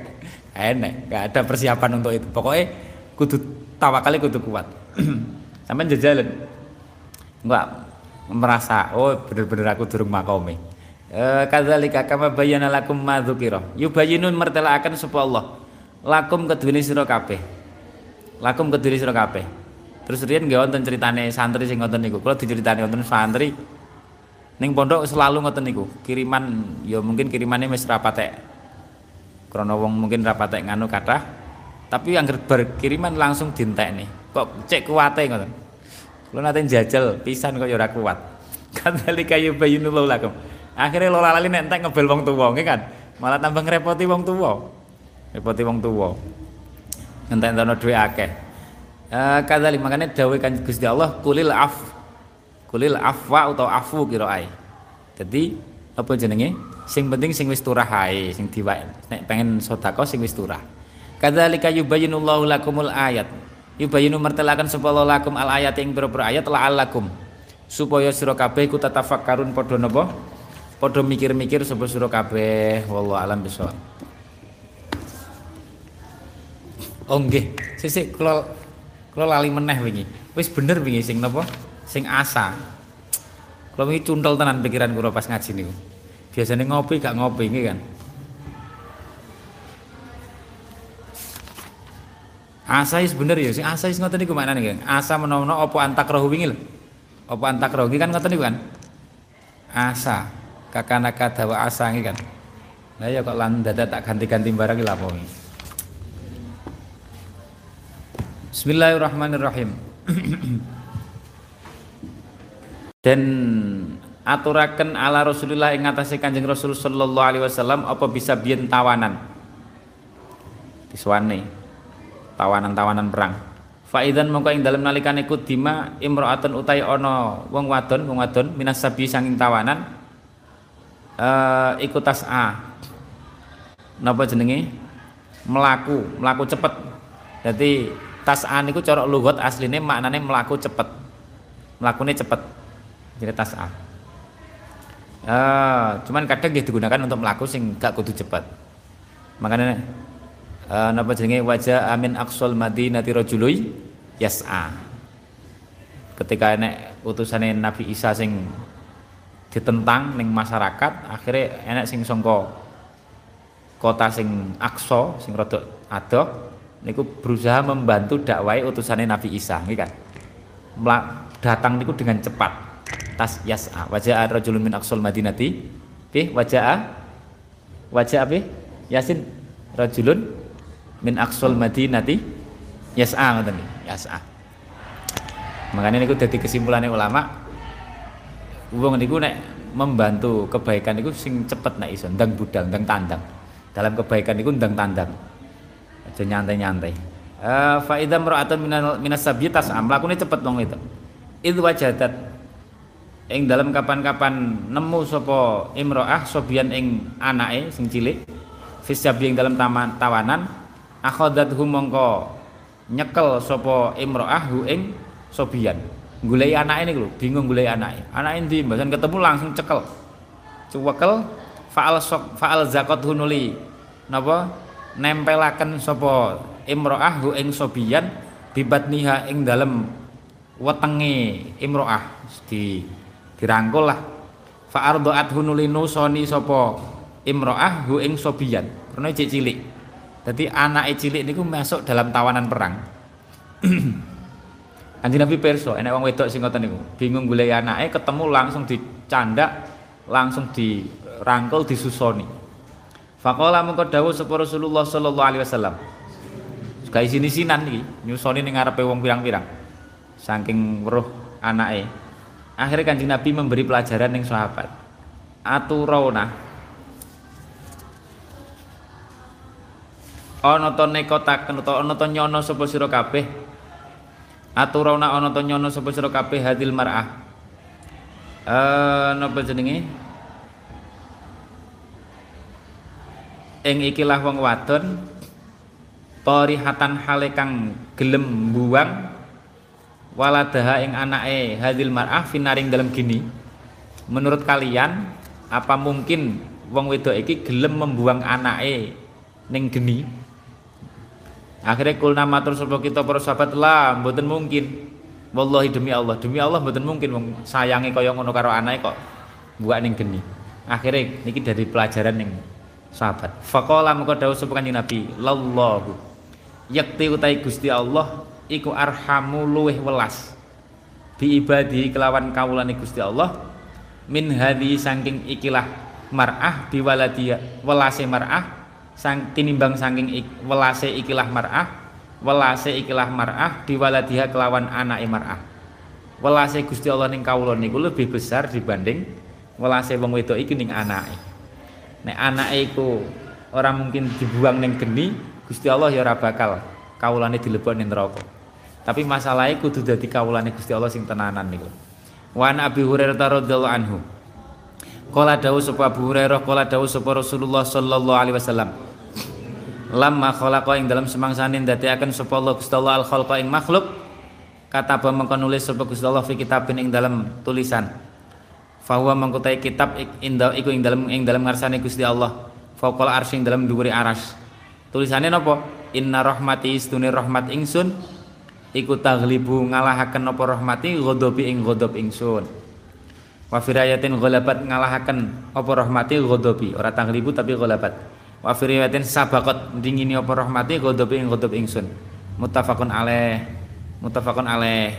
Enak nggak ada persiapan untuk itu. Pokoknya kudu tawakalnya kudu kuat. Sampai jajalan enggak merasa oh bener-bener aku durung makome e, kadzalika kama bayyana lakum ma dzukira. Yubayyinun mertelaaken sapa Allah. Lakum kedune sira kabeh. Lakum kedune sira kabeh. Terus riyen nggih wonten critane santri sing ngoten niku. Kula diceritani wonten santri ning pondok selalu ngoten niku kiriman ya mungkin kirimannya wis rapatek krana wong mungkin rapatek nganu kathah tapi yang berkiriman langsung dintekne. Kok cek kuate ngoten? Kula nate njajal pisan kok ya ora kuat kadzalika yubayyinullahu lakum. Akhirnya lo lali nentek ngebel wong tuwa kan? Malah tambah ngrepoti wong tuwa. Repoti wong tuwa. Ngentek-entekno dhuwit akeh. Eh kadzalik makane dawuh kan Gusti Allah kulil af kulil afwa atau afu ai jadi apa jenenge? Sing penting sing wis turah ae sing diwa nek pengen sedekah sing wis turah. Kadzalika yubayyinullahu lakumul ayat. Yubayyinu martelakan sapa lakum al ayat ing pira ayat la'allakum supaya sira kabeh ku tatafakkarun padha napa? Padha mikir-mikir sapa sira kabeh. Wallahu alam bisawab. Oh nggih, sisik kula kula lali meneh wingi. Wis bener wingi sing napa? Sing asa. Kalau ini cuntel tenan pikiran kula pas ngaji niku. Biasanya ngopi gak ngopi ini kan. Asa is bener ya, sing asa is ngoten niku maknane kan. Asa menawa apa antakrohu wingi lho. Apa antakrohu kan ngoten niku kan. Asa kakanaka dawa asa ini kan. Lah ya kok lan dada tak ganti-ganti barang iki lha Bismillahirrahmanirrahim. dan aturaken ala Rasulullah ing ngatasé Kanjeng Rasul sallallahu alaihi wasallam apa bisa biyen tawanan? Diswane tawanan-tawanan perang. Faidan mongko ing dalem nalikane kudima imra'atun utai ana wong wadon wong wadon minas sabi sanging tawanan uh, iku tas'a napa jenenge? Melaku melaku cepet. Jadi tas'a niku cara lugat asline maknane melaku cepet. Melakune cepet jadi tas'ah uh, cuman kadang dia digunakan untuk melaku sing gak kudu cepat makanya uh, napa jenenge? Wajah amin aksol madinati rajului yas'a ketika enek utusannya Nabi Isa sing ditentang ning masyarakat akhirnya enek sing songko kota sing Akso sing rada adoh niku berusaha membantu dakwai utusannya Nabi Isa nggih kan? Datang niku dengan cepat tas yas'a wajah rajulun min aqsal madinati. Bi wajah wajah apa yasin rajulun min aqsal madinati. Yas'a ngoten yas'a makanya niku dadi kesimpulannya ulama wong niku nek membantu kebaikan niku sing cepet nek iso ndang budal ndang tandang. Dalam kebaikan niku ndang tandang. Aja nyantai-nyantai. Uh, fa idza mar'atun minas sabyi tas'a mlakune cepet wong itu id wajadat ing dalam kapan-kapan nemu sapa imroah sobian ing anake sing cilik fisyabi ing dalam taman tawanan akhadat mongko nyekel sapa imroah hu ing sobian. Golek anake niku lho bingung golek anake. Anake ndi? Ketemu langsung cekel. Cuwekel faal sok faal zakat hunuli napa? Nempelaken sapa imroah hu ing sobian bibatniha ing dalem wetenge imroah. Di dirangkul lah. Fa ardaat hunuli nusoni sapa imroah hu ing sobiyan. Karena cek cilik. Jadi anak cilik niku masuk dalam tawanan perang. Kanjeng Nabi perso enek wong wedok sing ngoten niku. Bingung golek anake ketemu langsung dicandak langsung dirangkul disusoni. Faqala mengko dawuh sapa Rasulullah sallallahu alaihi wasallam. Kayak sini-sinan iki nyusoni ning ngarepe wong pirang-pirang. Saking weruh anake akhirnya kanjeng Nabi memberi pelajaran yang sahabat. Aturona. Ana ta nekotaken utawa ana ta nyono sapa sira kabeh? Aturana ana ta nyono sapa sira kabeh hadil mar'ah? Eh napa jenenge? Ing ikilah wong wadon tarihatan hale kang gelem buang waladaha ing anake hadil mar'ah finaring dalam gini. Menurut kalian apa mungkin wong wedok iki gelem membuang anake ning geni? Akhirnya kulna matur sapa kita para sahabat lah mboten mungkin. Wallahi demi Allah demi Allah mboten mungkin wong sayange kaya ngono karo anake kok buak ning geni. Akhirnya niki dari pelajaran ning sahabat. Faqala mengko dawuh sapa kanjeng Nabi lallahu yakti utai Gusti Allah iku arhamu luweh welas. Bi ibadi kelawan kawulane Gusti Allah min hadhi saking ikilah mar'ah biwaladia welase mar'ah sang tinimbang saking ik, welase ikilah mar'ah welase ikilah mar'ah biwaladiha kelawan anake mar'ah. Welase Gusti Allah ning kawula niku lebih besar dibanding welase wong wedok iki ning anake. Nek anake iku ora mungkin dibuang ning geni Gusti Allah ya ora bakal kawulane dilebokne neraka tapi masalahnya kudu dadi kawulane Gusti Allah sing tenanan niku. Wa an Abi Hurairah radhiyallahu anhu. Kala dawuh sapa Abu Hurairah kala dawuh sapa Rasulullah sallallahu alaihi wasallam. Lamma khalaqa ing dalam semangsane ndadekaken sapa Allah Gusti Allah al khalqa ing makhluk. Kata apa mengko nulis sapa Gusti Allah fi kitabin ing dalam tulisan. Fahuwa mengkutai kitab indah iku ing dalam ing dalam ngarsane Gusti Allah. Faqal arsy ing dalam dhuwure aras. Tulisannya napa? Inna rahmati istune rahmat ingsun iku taglibu ngalahaken napa rahmati ghadabi ing ghadab ingsun. Wa firayatin ghalabat ngalahaken apa rahmati ghadabi. Ora taglibu tapi ghalabat. Wa firayatin sabaqat dingini apa rahmati ghadabi ing ghadab ingsun. Muttafaqun alaih muttafaqun alaih.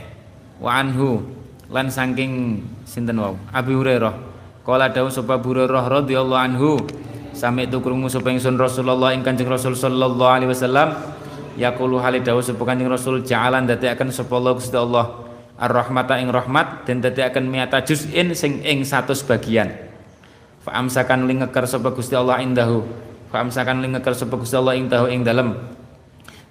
Wa anhu lan saking sinten wau? Abi Hurairah. Kala dawuh sapa Hurairah radhiyallahu anhu. Sami itu krungu sapa ingsun Rasulullah ing Kanjeng Rasul sallallahu alaihi wasallam yaqulu hale dawuh sapa Kanjeng Rasul ja'alan dadekaken sapa Allah Gusti Allah. Ar-rahmata ing rahmat dan dadekaken miata juz'in sing ing satu bagian. Fa amsakan ling ngeker sapa Gusti Allah indahu. Fa amsakan ling ngeker sapa Gusti Allah ing dahu ing dalem.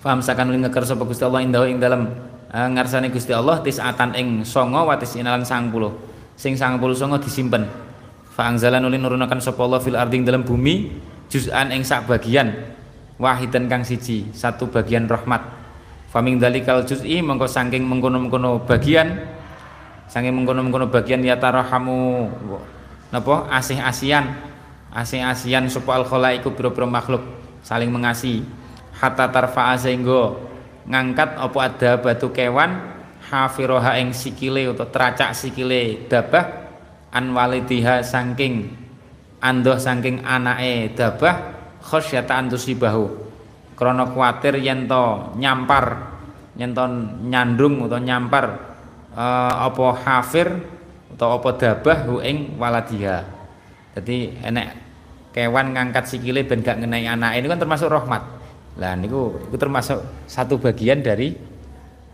Fa amsakan ling ngeker sapa Gusti Allah ing dahu ing dalem. Uh, ngarsane Gusti Allah tisatan ing songo watis inalan 90 sing 90 songo disimpen. Fa angzalan ulin nurunaken sapa Allah fil ardi ing dalam bumi juz'an ing sak bagian wahidan kang siji satu bagian rahmat. Faming dalikal juz'i mengko saking mengkono-mengkono bagian saking mengkono-mengkono bagian ya tarahamu napa asih-asian asih-asian sapa al khalaiku pira-pira makhluk saling mengasihi. Hatta tarfa'a sehingga ngangkat apa ada batu kewan hafiroha ing sikile atau teracak sikile dabah an walidiha saking andoh saking anake dabah khasyata antusibahu krana kuwatir yen to nyampar yen to nyandung utawa nyampar uh, apa hafir atau apa dabah hu ing waladiha. Jadi enek kewan ngangkat sikile ben gak ngenai anak ini kan termasuk rahmat. Lah niku itu termasuk satu bagian dari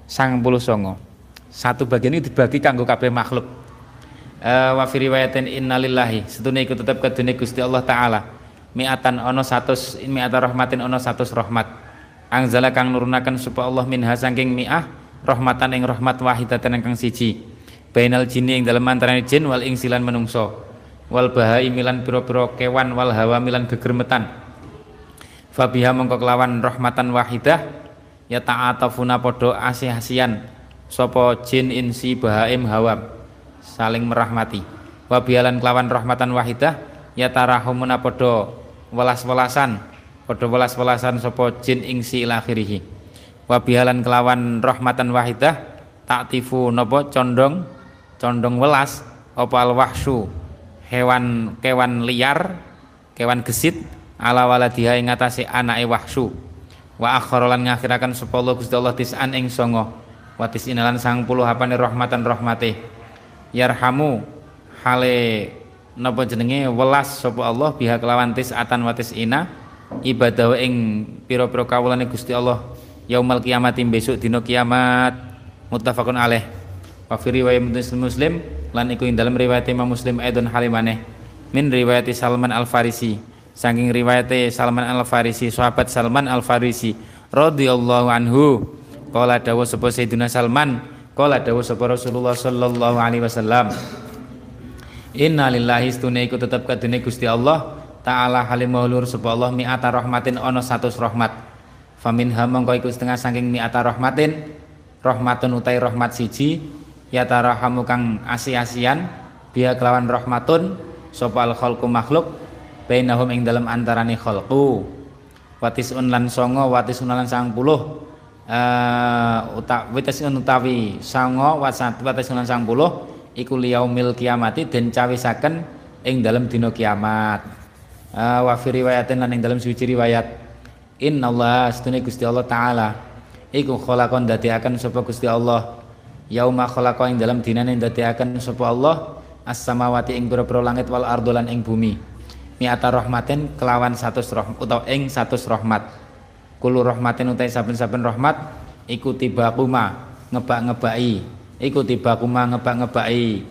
sang puluh songo. Satu bagian ini dibagi kanggo kabeh makhluk. Uh, wa fi riwayatin innalillahi. Setune iku tetep kedune Gusti Allah taala mi'atan ono 100 mi'ata rahmatin ono 100 rahmat. Angzala kang nurunaken supaya Allah minha saking mi'ah rahmatan ing rahmat wahidatan kang siji. Bainal jinni ing dalem antarané jin wal ingsilan menungso. Wal bahai milan pira-pira kewan wal hawa milan gegermetan. Fabiha mongko kelawan rahmatan wahidah ya ta'atafuna podo asih-asian sapa jin insi bahaim hawam saling merahmati. Wabialan kelawan rahmatan wahidah ya tarahumuna podo welas-welasan. Podo welas-welasan sapa jin insi ila akhirih wabialan kelawan rahmatan wahidah taktifu nopo condong condong welas apa al wahsu hewan kewan liar kewan gesit ala waladiha ing ngatasi anake wahsu wa akharalan ngakhirakan sapa Allah Gusti Allah tisan ing songo. Wa tisinalan 90 hapane rahmatan rahmate. Yarhamu hale napa jenenge? Welas sapa Allah biha kelawan tisatan wa tisina ibadah ing pira-pira kawulane Gusti Allah yaumal kiamat besok dina kiamat. Muttafaqun alaih. Wa fi riwayat muslim lan iku ing dalam riwayat Imam Muslim aidon halimane min riwayat Salman Al Farisi saking riwayate Salman Al Farisi sahabat Salman Al Farisi radhiyallahu anhu qala dawu sapa Sayyidina Salman qala dawu sapa Rasulullah sallallahu alaihi wasallam Inna lillahi stune iku tetep kadene Gusti Allah. Taala halim maulur sapa Allah mi'ata rahmatin ana 100 rahmat. Famin mongko iku setengah saking mi'ata rahmatin. Rahmatun utai rahmat siji. Ya tarahamu kang asi-asian. Biya kelawan rahmatun. Sapa al khalqu makhluk. Bainahum ing dalam antarane khalqu. Watis lan songo watis lan sang puluh uh, uta watis utawi songo watis lan sang puluh iku liyaumil kiamati den cawisaken ing dalam dina kiamat. Uh, wa fi riwayatin lan ing dalam suci riwayat. Innallaha astune Gusti Allah taala iku khalaqon dadiaken sapa Gusti Allah. Yauma khalaqa ing dalam dinane dadiaken sapa Allah as-samawati ing pira-pira langit wal ardolan ing bumi. Mi'ata rahmatin kelawan satu rahmat utawa ing satu rahmat. Kulo rahmatin utai saben-saben rahmat iku tiba kuma ngebak-ngebaki iku tiba kuma ngebak-ngebaki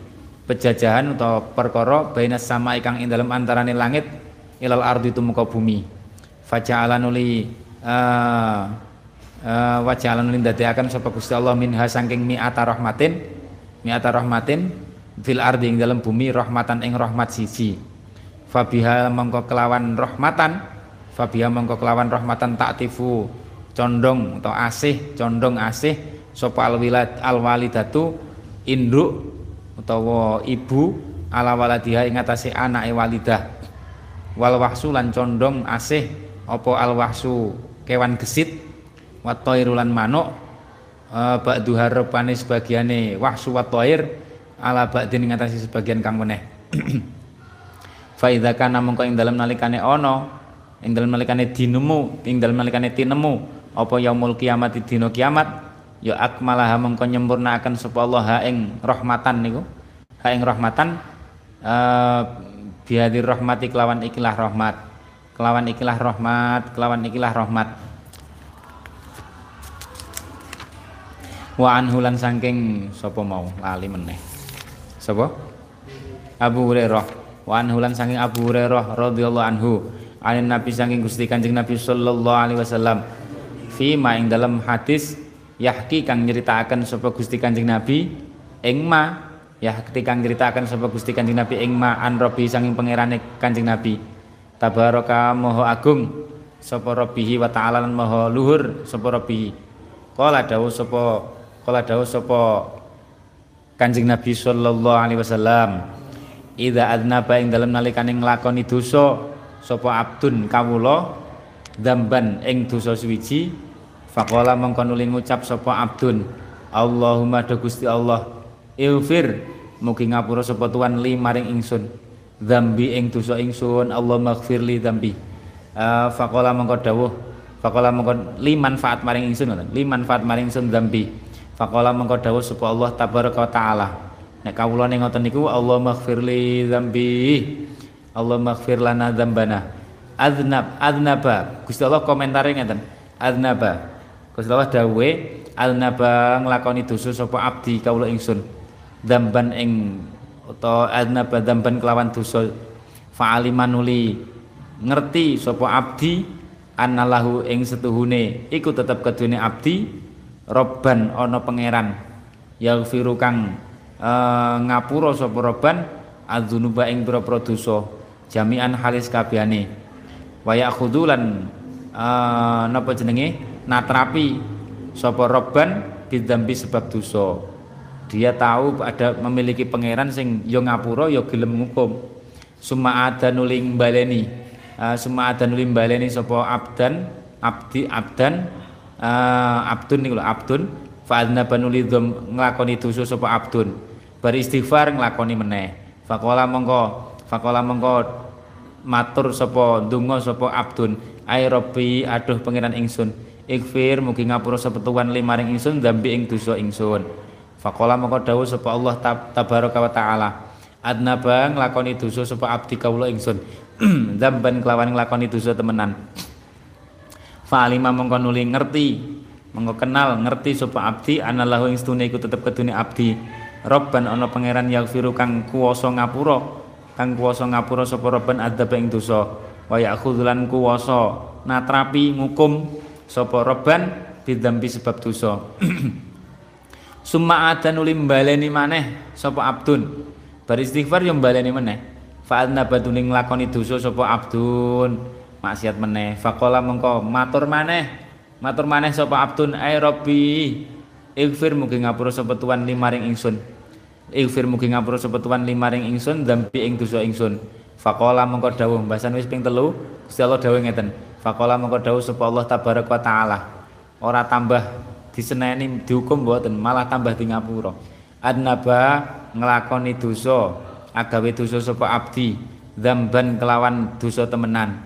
pejajahan atau perkara baina sama ikang ing dalam antarane langit ilal ardi tumeka bumi. Faja'ala nuli uh, uh, waja'ala nuli ndadekaken sapa Gusti Allah minha saking mi'ata rahmatin mi'ata rahmatin fil ardi ing dalam bumi rahmatan ing rahmat siji. Fabiha mongko kelawan rahmatan fabiha mongko kelawan rahmatan taktifu condong atau asih condong asih sapa alwilad alwalidatu induk utawa ibu ala waladiha ing atase anake walidah. Wal wahsu lan condong asih apa al wahsu kewan gesit wa lan manuk uh, ba'duha rupane sebagiane wahsu wa ala ba'din ing atase sebagian kang meneh. Fa idza kana mongko ing dalem nalikane ana ing dalem nalikane dinemu ing dalem nalikane tinemu apa yaumul kiamat dina kiamat ya akmalaha mengko nyempurnaaken sapa Allah ha ing rahmatan niku. Ha ing rahmatan uh, bihadir rahmati kelawan ikilah rahmat. Kelawan ikilah rahmat kelawan ikilah rahmat. Wa anhu lan saking sapa mau? Lali meneh. Sapa? Abu Hurairah. Wa anhu lan saking Abu Hurairah radhiyallahu anhu. Anin Nabi saking Gusti Kanjeng Nabi sallallahu alaihi wasallam. Fi ma ing dalam hadis yahki kang nyeritakan sapa Gusti Kanjeng Nabi ing ma yahki kang nyeritakan sapa Gusti Kanjeng Nabi ing ma an robi sanging pangerane Kanjeng Nabi. Tabaraka moho agung sapa rabbihi wa ta'ala lan moho luhur sapa rabbihi. Qala dawu sapa qala dawu sapa Kanjeng Nabi sallallahu alaihi wasallam. Idza adnaba ing dalem nalikane nglakoni dosa sapa abdun kawula dzamban ing dosa suwiji Faqala mongko nuli ngucap abdun. Allahumma do Gusti Allah ilfir mugi ngapura sapa tuan li maring ingsun. Dzambi ing dosa ingsun Allah maghfirli dzambi. Uh, faqala mongko dawuh. Faqala li manfaat maring ingsun ngoten. Li manfaat maring ingsun dzambi. Faqala mongko dawuh Allah tabaraka taala. Nek kawula ning ngoten niku Allah maghfirli dzambi. Allah maghfir lana dzambana. Adnab adnaba Gusti Allah komentare ngeten. Adnaba Gusti Allah dawe alnaba nglakoni dosa sapa abdi kawula ingsun. Damban ing utawa alnaba damban kelawan dosa. Fa'alimanuli ngerti sapa abdi anallahu ing setuhune iku tetep kedune abdi robban ana pangeran. Yaghfiru kang uh, ngapura sapa robban adzunuba ing pira-pira dosa. Jami'an halis kabehane. Wa ya'khudulan uh, napa jenenge natrapi. Sapa robban bidambi sebab dosa. Dia tahu ada memiliki pangeran sing yo ngapura yo gelem ngukum. Summa ada nuling baleni uh, ada nuling baleni sapa abdan abdi abdan uh, abdun niku abdun. Fa adna banuli nglakoni dosa sapa abdun. Beristighfar nglakoni meneh. Faqala mongko faqala mongko matur sapa donga sapa abdun. Ai rabbi aduh pangeran ingsun Ikfir mugi ngapura sepetuan limaring ingsun dambi ing dosa ingsun. Faqala mongko dawuh sapa Allah tab tabaraka wa taala. Adnaba nglakoni dosa sapa abdi kawula ingsun. Damban kelawan nglakoni dosa temenan. Fa'alima mongko nuli ngerti mongko kenal ngerti sapa abdi anallahu ing stune iku tetep kedune abdi. Robban ana pangeran yaghfiru kang kuwasa ngapura kang kuwasa ngapura sapa Robban adzab ing dosa wa ya'khudzulan kuwasa natrapi ngukum sapa roban bidambi sebab dosa. Summa adan uli mbaleni maneh sapa abdun. Bar istighfar yo mbaleni meneh. Fa annabatuning nglakoni dosa sapa abdun. Maksiat meneh. Faqala mengko matur maneh matur maneh sapa abdun ay rabbi ighfir mugi ngapura sapa tuan limaring ingsun. Ighfir mugi ngapura sapa tuan limaring ingsun dambi ing dosa ingsun. Faqala mengko dawuh bahasan wis ping telu. Gusti Allah dawuh ngeten faqala mengko dawuh sapa Allah tabaraka taala. Ora tambah diseneni dihukum mboten malah tambah di ngapura adnaba nglakoni dosa agawe dosa sapa abdi dzamban kelawan dosa temenan.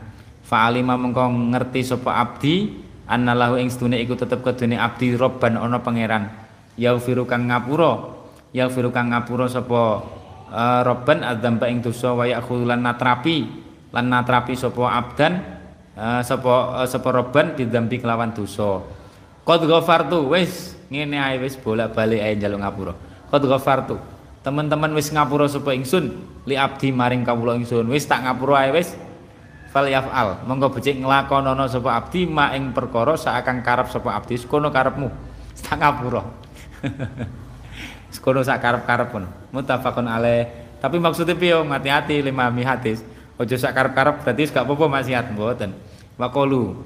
Fa'alima mengko ngerti sapa abdi annalahu ing sedune iku tetep kedune abdi robban ana pangeran. Yaghfiru kang ngapura yaghfiru kang ngapura sapa uh, robban adzamba ing dosa wa yakhulan natrapi lan natrapi sapa abdan sapa uh, sapa robban bidzambi kelawan dosa Qad ghafartu wis ngene ae wis bolak-balik ae njaluk ngapura. Qad ghafartu. Teman-teman wis ngapura sapa ingsun li abdi maring kawula ingsun. Wis tak ngapura ae wis. Fal yaf'al. Monggo becik nglakonana sapa abdi ma ing perkara saakang karep sapa abdi sekono karepmu. Tak ngapura. sekono sak karep-karep pun. Muttafaqun alaih. Tapi maksudnya piye hati-hati lima mi hadis. Ojo sak karep-karep berarti gak apa-apa maksiat mboten. Waqulu.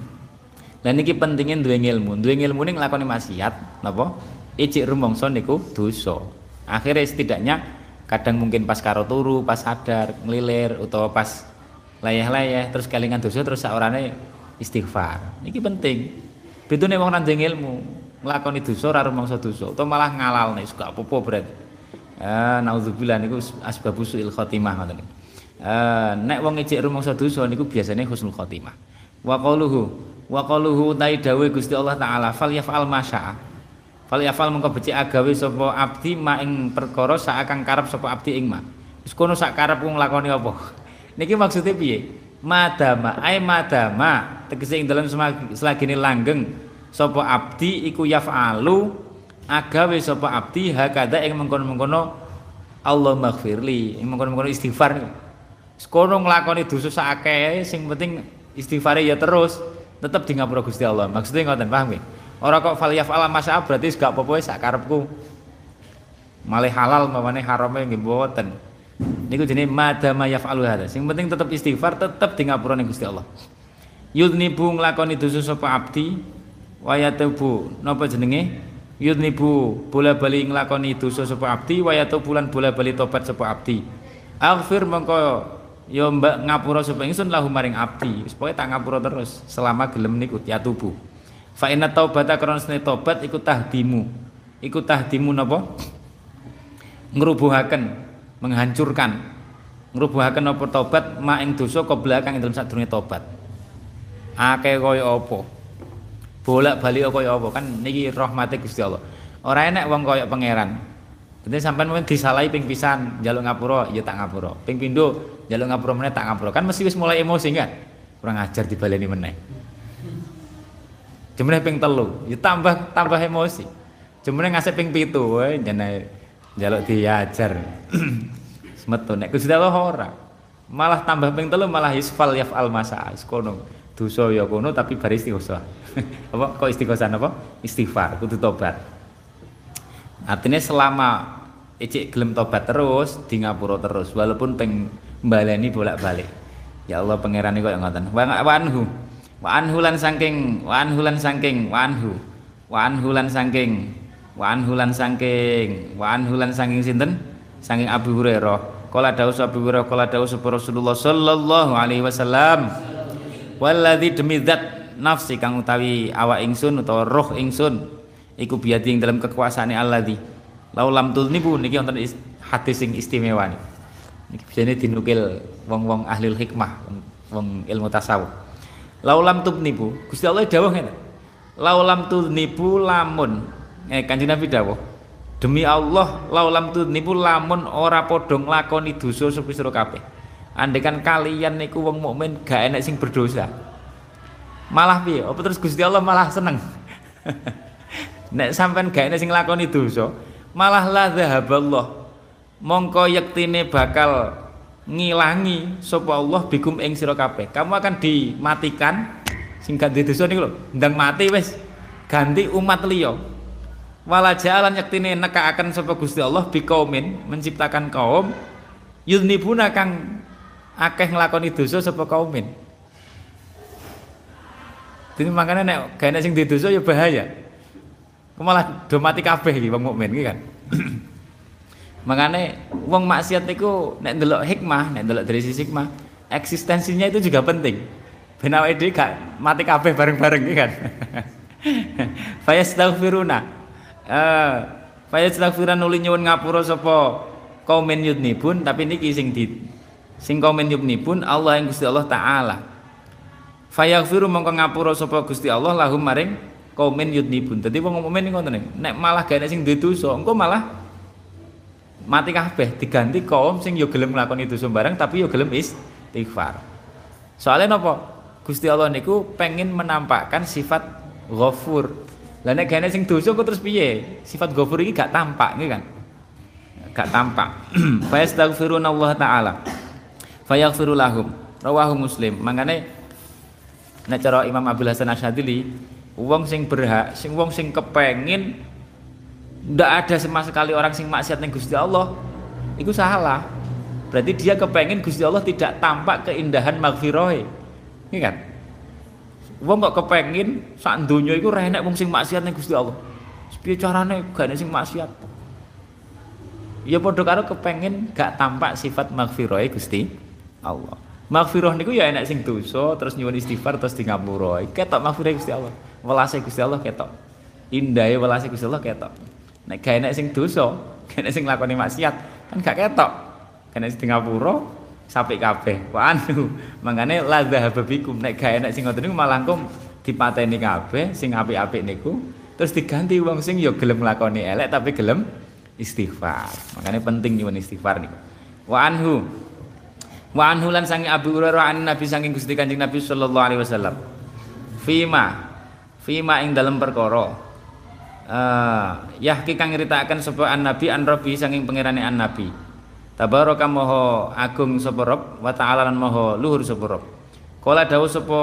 Dan niki pentingnya duwe ilmu. Duwe ilmu ning nglakoni maksiat napa? Ijik rumangsa niku dosa. Akhirnya setidaknya kadang mungkin pas karo turu, pas sadar, ngelilir utawa pas layah-layah terus kelingan dosa terus saorane istighfar. Niki penting. Bedune wong nang ilmu, nglakoni dosa ora rumangsa dosa utawa malah ngalalne gak apa-apa berarti. Eh naudzubillah niku asbabus suil khotimah ngoten niku. Eh nek wong ijik rumangsa dosa niku biasanya husnul khotimah. Wa qauluhu wa qaluhu tai dawe Gusti Allah taala fal yafal masya fal yafal mengko becik agawe sapa abdi ma ing perkara saakang karep sapa abdi ing ma wis kono sak karep wong lakoni apa niki maksudnya piye madama ai madama tegese ing dalem selagine langgeng sapa abdi iku yafalu agawe sapa abdi hakada ing mengkono-mengkono Allah maghfirli ing mengkono-mengkono istighfar sekono nglakoni dosa sak sing penting istighfare ya terus tetap di ngapura Gusti Allah. Maksudnya ngoten paham nggih? Ora kok faliyaf ala masya berarti gak apa-apa sak karepku. Malih halal mamane harame nggih mboten. Niku jenenge madama yaf'alu hadza. Sing penting tetap istighfar, tetap di ngapura Gusti Allah. Yudnibu nglakoni dosa sapa abdi wa yatubu napa jenenge? Yudnibu bola-bali nglakoni dosa sapa abdi wa yatubu lan bola-bali tobat sapa abdi. Aghfir mengko ya mbak ngapura sapa ingsun lahu maring abdi. Wis pokoke tak ngapura terus selama gelem niku ya tubuh. Fa inna taubata karena sene tobat iku tahdimu. Iku tahdimu napa? Ngrubuhaken menghancurkan. Ngrubuhaken apa tobat ma ing dosa qabla kang dalem sadurunge tobat akeh kaya apa? Bolak-balik kaya apa? Kan niki rahmate Gusti Allah. Ora enek wong kaya pangeran. Dadi sampean mungkin disalahi ping pisan njaluk ngapura ya tak ngapura. Ping pindho njaluk ngapura meneh tak ngapura. Kan mesti wis mulai emosi kan. Kurang ajar dibaleni meneh. Jemene ping telu, ya tambah tambah emosi. Jemene ngasih ping pitu wae jane njaluk diajar. Semetu nek Gusti Allah ora. Malah tambah ping telu malah yusfal yafal masa kono. Dosa ya kono tapi bar istighosah. apa kok istighosah apa? Istighfar, kudu tobat. Artinya selama icik gelem tobat terus di ngapura terus walaupun peng baleni bolak-balik. Ya Allah pangeran kok ngoten. Wa anhu. Wa anhu lan saking wa anhu lan saking wa anhu. Wa anhu lan saking wa anhu lan saking wa anhu lan saking sinten? Saking Abu Hurairah. Kala dawuh Abu Hurairah kala dawuh Rasulullah sallallahu alaihi wasallam. Walladzi demi zat nafsi kang utawi awak ingsun utawa roh ingsun iku biati yang dalam kekuasaane alladzi lau lam niku niki wonten hadis sing istimewa niki niki biasane dinukil wong-wong ahli hikmah wong ilmu tasawuf. Lau lam nibu Gusti Allah dawuh ngene. Lau lam nibu lamun eh kanjeng Nabi dawuh demi Allah lau lam nibu lamun ora padha nglakoni dosa sira kabeh. Andekan kalian niku wong mukmin gak enak sing berdosa. Malah piye? Apa terus Gusti Allah malah seneng? Nek sampean gak enek sing itu dosa malah la dzahaballah mongko yektine bakal ngilangi sapa Allah bikum ing sira kabeh. Kamu akan dimatikan sing gak dosa niku lho, ndang mati wis ganti umat liya. Wala jalan yaktine akan sapa Gusti Allah biqaumin menciptakan kaum yudnibuna kang akeh nglakoni dosa sapa kaumin. Jadi makanya nek gak sing dosa ya bahaya. Malah do mati kabeh iki wong mukmin iki kan. Makanya wong maksiat itu nek ndelok hikmah, nek ndelok dari sisi hikmah, eksistensinya itu juga penting. Ben awake dhewe gak mati kabeh bareng-bareng kan. Fayastaghfiruna. Eh fayastaghfiran nuli nyuwun ngapura sapa kaum yudnibun tapi niki sing di sing kaum yudnibun Allah yang Gusti Allah taala. Fayaghfiru mongko ngapura sapa Gusti Allah lahum maring kaum yudnibun. Dadi wong mukmin ngoten nek malah gak sing duwe dosa, engko malah mati kabeh diganti kaum sing yo gelem nglakoni dosa bareng tapi yo gelem istighfar. Soalnya napa? Gusti Allah niku pengen menampakkan sifat ghafur. Lah nek gane sing dosa kok terus piye? Sifat ghafur iki gak tampak nggih kan? Gak tampak. Fa yastaghfiruna Allah taala. Fa yaghfiru lahum. Rawahu Muslim. Mangane nek cara Imam Abdul Hasan Asyadili, wong sing berhak, sing wong sing kepengin ndak ada sama sekali orang sing maksiat ning Gusti Allah itu salah berarti dia kepengen Gusti Allah tidak tampak keindahan magfirohe ini kan wong kok kepengin sak donya iku renek wong sing maksiat ning Gusti Allah piye carane gak sing maksiat ya padha karo kepengin gak tampak sifat magfirohe Gusti Allah Magfirah niku ya enak sing dosa terus nyuwun istighfar terus di ngapura. Ketok magfirah Gusti Allah. Welase Gusti Allah ketok. Indahe welase Gusti Allah ketok. Nek gak enek sing dosa, gak enek sing lakoni maksiat, kan gak ketok. Enek sing ngapura sampai kabeh. Wah anu, mangane la dzahaba. Nek gak enek sing ngoten niku malah kum dipateni kabeh sing apik-apik niku terus diganti wong sing ya gelem nglakoni elek tapi gelem istighfar. Makanya penting nyuwun istighfar niku. Wa anhu Wa anhu lan sangi Abu Hurairah an Nabi saking Gusti Kanjeng Nabi sallallahu alaihi wasallam. Fima fima ing dalam perkara uh, yahki kang nyritaken sapa an nabi an rabbi saking pangerane an nabi tabaraka maha agung sapa rob wa ta'ala maha luhur sapa rob kala dawuh sapa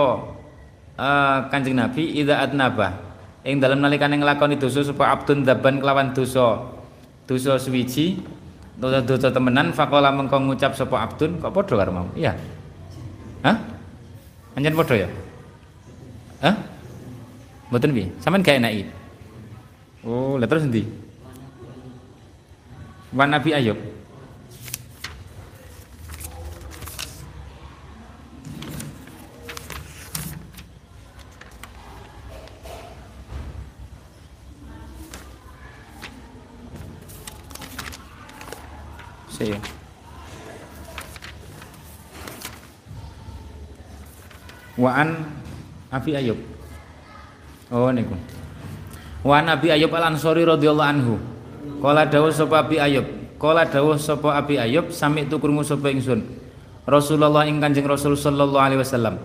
uh, kanjeng nabi idza adnaba ing dalem nalikane nglakoni dosa sapa abdun daban kelawan dosa dosa suwiji dosa dosa temenan faqala mengko ngucap sapa abdun kok padha karo mau? Iya. Hah? Anjen padha ya? Hah? Mboten piye? Sampean gak enak iki Oh, lah terus endi? Wan Nabi Ayub. Saya. Waan Abi Ayub. Oh niku. Wa Nabi Ayub Al Ansori radhiyallahu anhu. Kala dawuh sapa Abi Ayub, kala dawuh sapa Abi Ayub sami tu krungu sapa ingsun. Rasulullah ing Kanjeng Rasul sallallahu alaihi wasallam.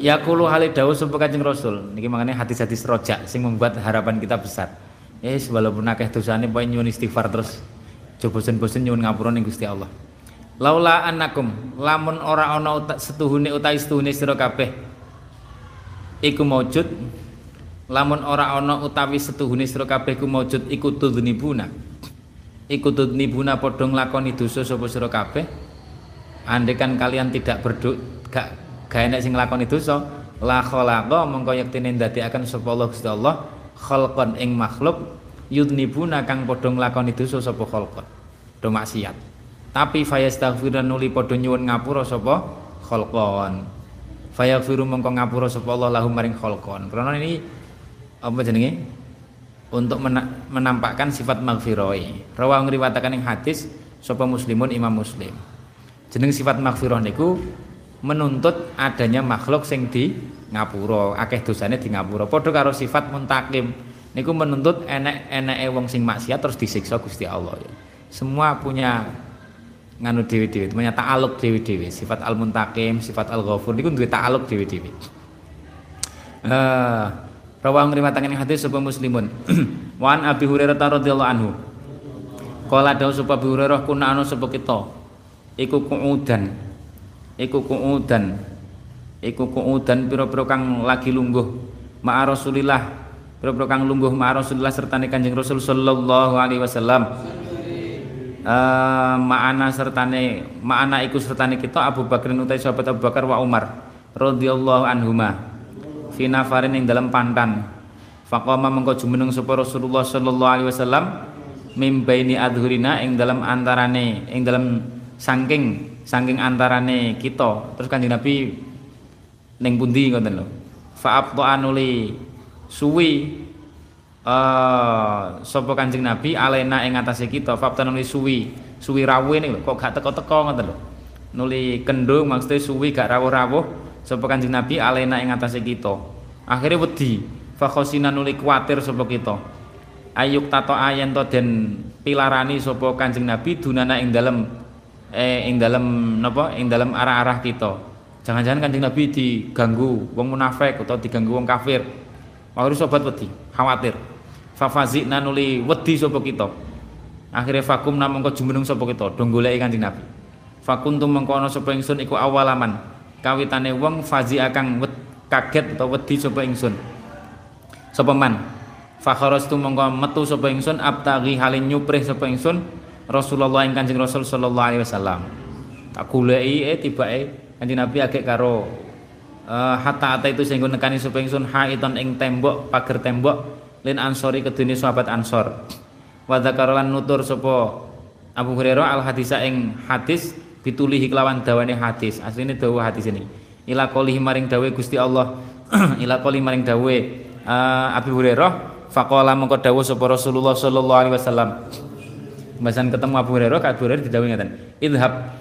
Yaqulu hale dawuh sapa Kanjeng Rasul. Niki mangane hadis-hadis rojak sing membuat harapan kita besar. Eh walaupun akeh dosane pokoke nyuwun istighfar terus. Coba bosen-bosen nyuwun ngapura ning Gusti Allah. Laula annakum lamun ora ana setuhune utawi setuhune sira kabeh iku maujud lamun ora ana utawi setuhune sira kabeh ku maujud iku tudnibuna iku tudnibuna padha nglakoni dosa sapa sira kabeh. Andekan kalian tidak berduk gak gak enek sing nglakoni dosa la khalaqa mongko yektene ndadekaken sapa Allah Gusti Allah khalqan ing makhluk yudnibuna kang padha nglakoni dosa sapa khalqan. Do maksiat. Tapi fayastaghfirun nuli padha nyuwun ngapura sapa khalqan. Fayaghfiru mongko ngapura sapa Allah lahum maring khalqan. Karena ini apa jenenge? Untuk menampakkan sifat maghfiroi. Rawang ngriwatakan yang hadis sapa muslimun imam muslim. Jeneng sifat maghfirah niku menuntut adanya makhluk sing di ngapura akeh dosane di ngapura. Padha karo sifat muntakim niku menuntut enek-eneke wong sing maksiat terus disiksa Gusti Allah. Semua punya nganu dewi-dewi punya ta'aluk dewi-dewi. Sifat al-muntakim sifat al-ghafur niku duwe ta'aluk dewi-dewi. Uh, Rawang ngriwataken hadis sapa muslimun. Wan Abi Hurairah radhiyallahu anhu. Kala dawuh sapa Abi Hurairah kuna ana sapa kita. iku kuudan iku kuudan iku kuudan pira-pira kang lagi lungguh ma'a Rasulillah pira-pira kang lungguh ma'a Rasulillah serta Kanjeng Rasul sallallahu alaihi wasallam uh, ma'ana sertane ma'ana iku sertane kita Abu Bakar utai sahabat Abu Bakar wa Umar radhiyallahu anhuma fi nafarin ing dalam pantan faqama mengko jumeneng sapa Rasulullah sallallahu alaihi wasallam mim baini adhurina ing dalam antarane ing dalam saking saking antarane kita. Terus kanjeng Nabi ning pundi ngoten lho? Fa anuli suwi uh, sapa kanjeng Nabi alena ing atase kita? Fa nuli suwi. Suwi rawuh kok gak teko-teko ngoten lho? Nuli kendung maksudnya suwi gak rawuh-rawuh sapa Kanjeng Nabi alena ing atase kita. Akhire wedi, fa khosina nuli kuwatir sapa kita. Ayuk tato ayen to den pilarani sapa Kanjeng Nabi dunana ing dalem eh ing dalem napa ing dalem arah-arah kita. Jangan-jangan Kanjeng Nabi diganggu wong munafik atau diganggu wong kafir. Akhire sobat wedi, khawatir. Fafazina nuli wedi sapa kita. Akhire vakum namung jumeneng sapa kita, do goleki Kanjeng Nabi. Fakuntum mengko ana sapa ingsun iku awalaman kawitane wong fazi akang kaget atau wedi sapa ingsun. Sapa man? Tu mongko metu sapa ingsun abtaghi halin nyuprih sapa ingsun Rasulullah ing Kanjeng Rasul sallallahu alaihi wasallam. Tak goleki eh tibake Kanjeng Nabi agek karo uh, hatta ata itu sehingga nekani sapa ingsun haiton ing tembok pager tembok lin ansori kedune sahabat ansor. Wa dzakarolan nutur sapa Abu Hurairah al hadisa ing hadis bitulihi kelawan dawane hadis. Asline dawa hadis ini. Ila qolihi maring dawe Gusti Allah. Ila qoli maring dawe uh, Abi Hurairah. Faqala mengko dawuh sapa Rasulullah sallallahu alaihi wasallam. Bahasan ketemu Abu Hurairah Abu Hurairah didhawuhi ngaten idhab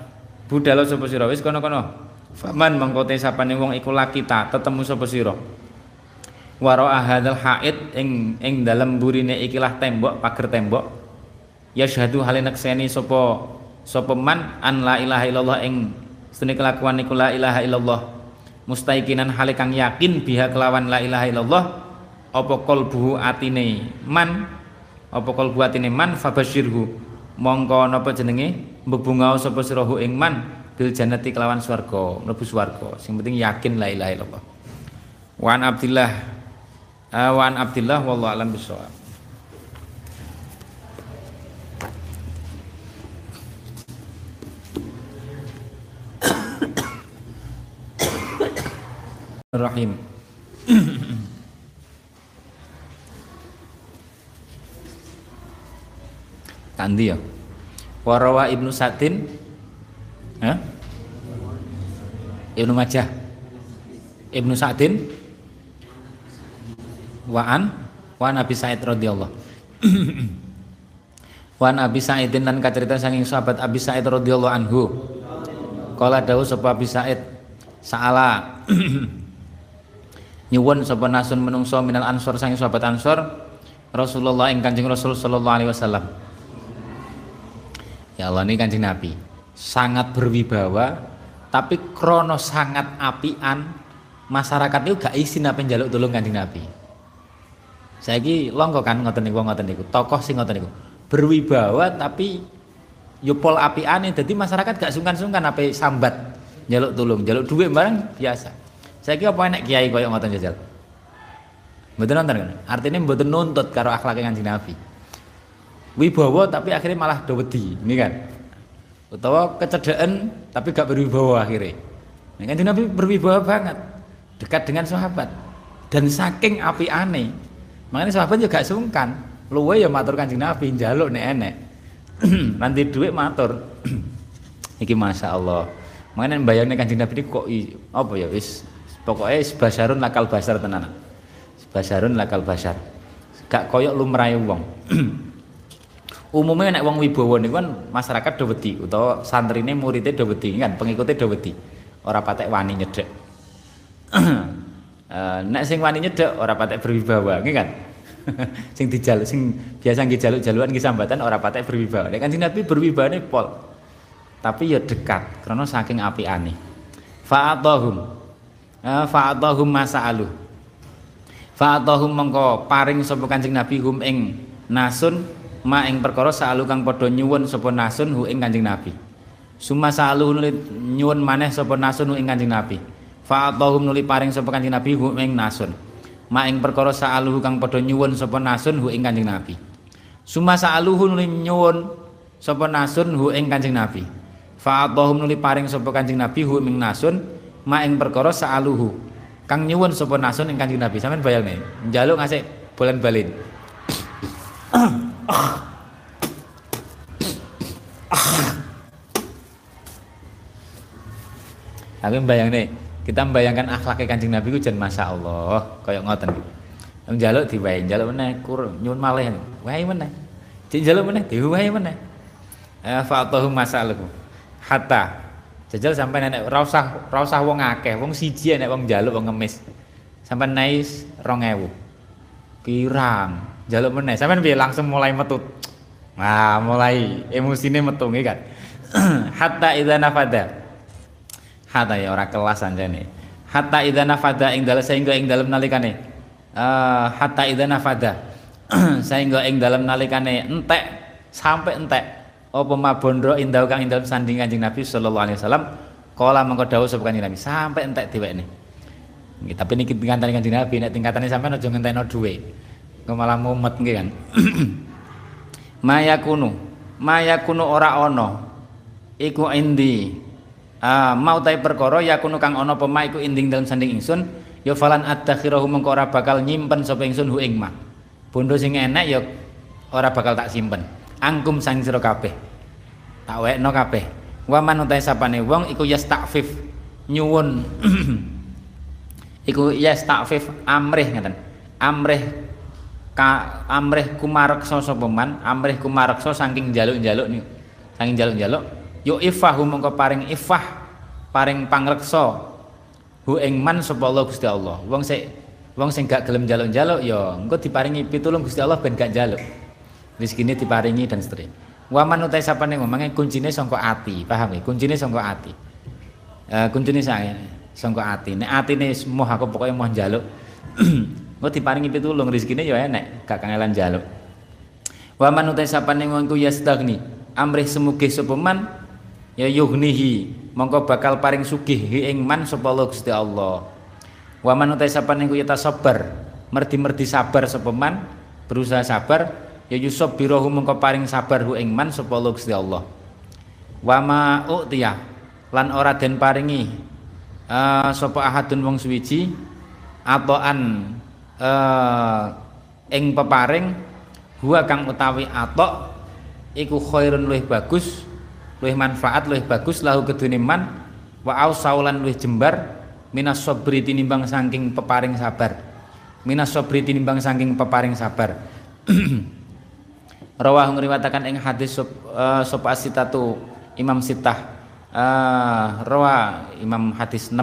budalo sapa sira? Wis kono-kono. Faman mengko te wong iku lakita tetemu sapa sira? Wara hadzal haid ing ing dalem burine ikilah tembok pager tembok. Ya syahadu halinak seni sapa sapa man an la ilaha illallah ing stune kelakuan niku la ilaha illallah mustaikinan hale kang yakin biha kelawan la ilaha illallah apa qalbuhu atine man? Apa qalbu atine man? Fabashirhu. Mongko napa jenenge? Mbebungao sapa sirahu ing man? Bil jannati kelawan swarga mlebu swarga. Sing penting yakin la ilaha illallah. Wan abdillah uh, wan abdillah wallahu alam bisawab Rahim. Tandi ya. Warawa Ibnu Sa'din ya? Ibnu Majah. Ibnu Sa'din Wa'an Wa'an Abi Sa'id radhiyallahu. Wa'an Abi Sa'idin dan kacerita saking sahabat Abi Sa'id radhiyallahu anhu. Kala dawuh sapa Abi Sa'id? Sa'ala nyuwun sapa nasun menungso minal ansor sang sahabat ansor Rasulullah ing Kanjeng Rasul sallallahu alaihi wasallam. Ya Allah ini Kanjeng Nabi. Sangat berwibawa tapi krono sangat apian masyarakat itu gak izin apa njaluk tolong Kanjeng Nabi. Saya ini longko kan ngoten niku ngoten niku. Tokoh sing ngoten niku. Berwibawa tapi yupol apiane jadi masyarakat gak sungkan-sungkan apa sambat jaluk tolong jaluk duit barang biasa saya kira apa enak kiai koyo ngoten jajal. Mboten nonton kan? Artinya mboten nuntut karo akhlak Kanjeng Nabi. Wibawa tapi akhirnya malah do wedi, ini kan. Utawa kecederaan tapi gak berwibawa akhirnya. Ini Kanjeng Nabi berwibawa banget. Dekat dengan sahabat. Dan saking api aneh. Makanya sahabat juga sungkan. Luwe ya matur Kanjeng Nabi njaluk nek enek. Nanti duit matur. Iki Masya Allah. Makanya bayangnya kanjeng Nabi ini kok apa ya wis pokoknya basarun lakal basar tenan. Basarun lakal basar. Gak koyok lumrahe wong. Umumnya nek wong wibawa niku kan masyarakat do wedi utawa santrine muridnya do wedi kan? Pengikutnya do wedi. Ora patek wani nyedek uh, nek sing wani nyedek ora patek berwibawa nggih kan? Sing dijaluk sing biasa nggih jaluk-jalukan nggih sambatan ora patek berwibawa. Nek kanjeng Nabi berwibawane pol. Tapi ya dekat karena saking apiane fa'atahum. Eh, fa'atahum masa'alu fa'atahum mengko paring sapa Kanjeng Nabi hum ing nasun ma ing perkara sa'alu kang padha nyuwun sapa nasun hu ing Kanjeng Nabi Suma sa'aluhu nuli nyuwun maneh sapa nasun ing Kanjeng Nabi. Fa'atahum nuli paring sapa Kanjeng Nabi hu ing nasun. Ma ing perkara sa'aluhu kang padha nyuwun sapa nasun hu ing Kanjeng Nabi. Suma sa'aluhu nuli nyuwun sapa nasun hu ing Kanjeng Nabi. Fa'atahum nuli paring sapa Kanjeng Nabi hu ing nasun ma ing perkara sa'aluhu. Kang nyuwun sapa nasun ing Kanjeng Nabi. Sampeyan bayangne, njaluk ngasih bolan-balin. Tapi nih, kita membayangkan akhlaknya kancing Nabi ku jan masya Allah, kayak ngoten. Jaluk diwai, jaluk meneh kur nyun malih, wae jaluk meneh diwai meneh. Eh fa'atahu masalahu. Hatta jajal sampai nenek rausah rausah wong akeh, wong siji nek wong jaluk wong ngemis. Sampai nais 2000. Pirang, jaluk meneh. Sampai piye langsung mulai metut. Nah, mulai emosine metu nggih kan. Hatta idza nafada hatta ya ora kelas anjane hatta idza nafada ing dalem sehingga ing dalem nalikane uh, hatta idza nafada sehingga ing dalem nalikane entek sampai entek apa mabondro indau kang ing dalem sanding Kanjeng Nabi sallallahu alaihi wasallam? Kala mengko dawuh sapa Kanjeng Nabi sampai entek diwekne nggih tapi niki tingkatane Kanjeng Nabi nek tingkatane sampean aja ngentekno dhuwit. Kok malah mumet nggih kan. Mayakunu mayakunu ora ana. Iku indi ah, mau tai perkara yakunu kang ana pema iku inding dalam sanding ingsun ya falan adakhirahu mengko ora bakal nyimpen sapa ingsun hu ing ma bondo sing enek ya ora bakal tak simpen angkum sang sira kabeh. Tak wekno kabeh. Wa man utai sapane wong iku yastafif. Nyuwun. Iku yastafif amrih ngaten. Amrih ka amrih kumareksa sapa man amrih kumareksa saking jaluk-jaluk niku. Saking jaluk-jaluk yo ifahu mongko paring ifah paring pangreksa hu ing man sapa Allah Gusti Allah. Wong sik wong sing gak gelem njaluk-njaluk ya engko diparingi pitulung Gusti Allah ben gak njaluk rezekine diparingi dan seterusnya. Wa man utai sapane ngomonge kuncine sangka ati paham ya kuncine sangka ati. Uh, kuncine saya sangka ati. Nek atine moh aku pokoknya moh njaluk. Engko diparingi pitulung rezekine ya enek gak kangelan njaluk. Wa man utai sapane ngono yastagni amrih semuge sapa man? Ya yuhnihi mongko bakal paring sugih ing man sapa Allah Gusti Allah. Wa man utai sapane ku yata sabar merdi-merdi sabar sapa berusaha sabar ya yusab birahu mongko paring sabar hu ing man sapa Gusti Allah. Wa ma utiya lan ora den paringi uh, sapa ahadun wong suwiji atoan uh, ing peparing huwa kang utawi atok iku khairun luwih bagus luwih manfaat luwih bagus lahu kedune man wa ausaulan luwih jembar minas sabri tinimbang saking peparing sabar. Minas sabri tinimbang saking peparing sabar rawah ngriwatakan ing hadis sop, uh, sop asitatu Imam Sitah uh, rawa Imam hadis 6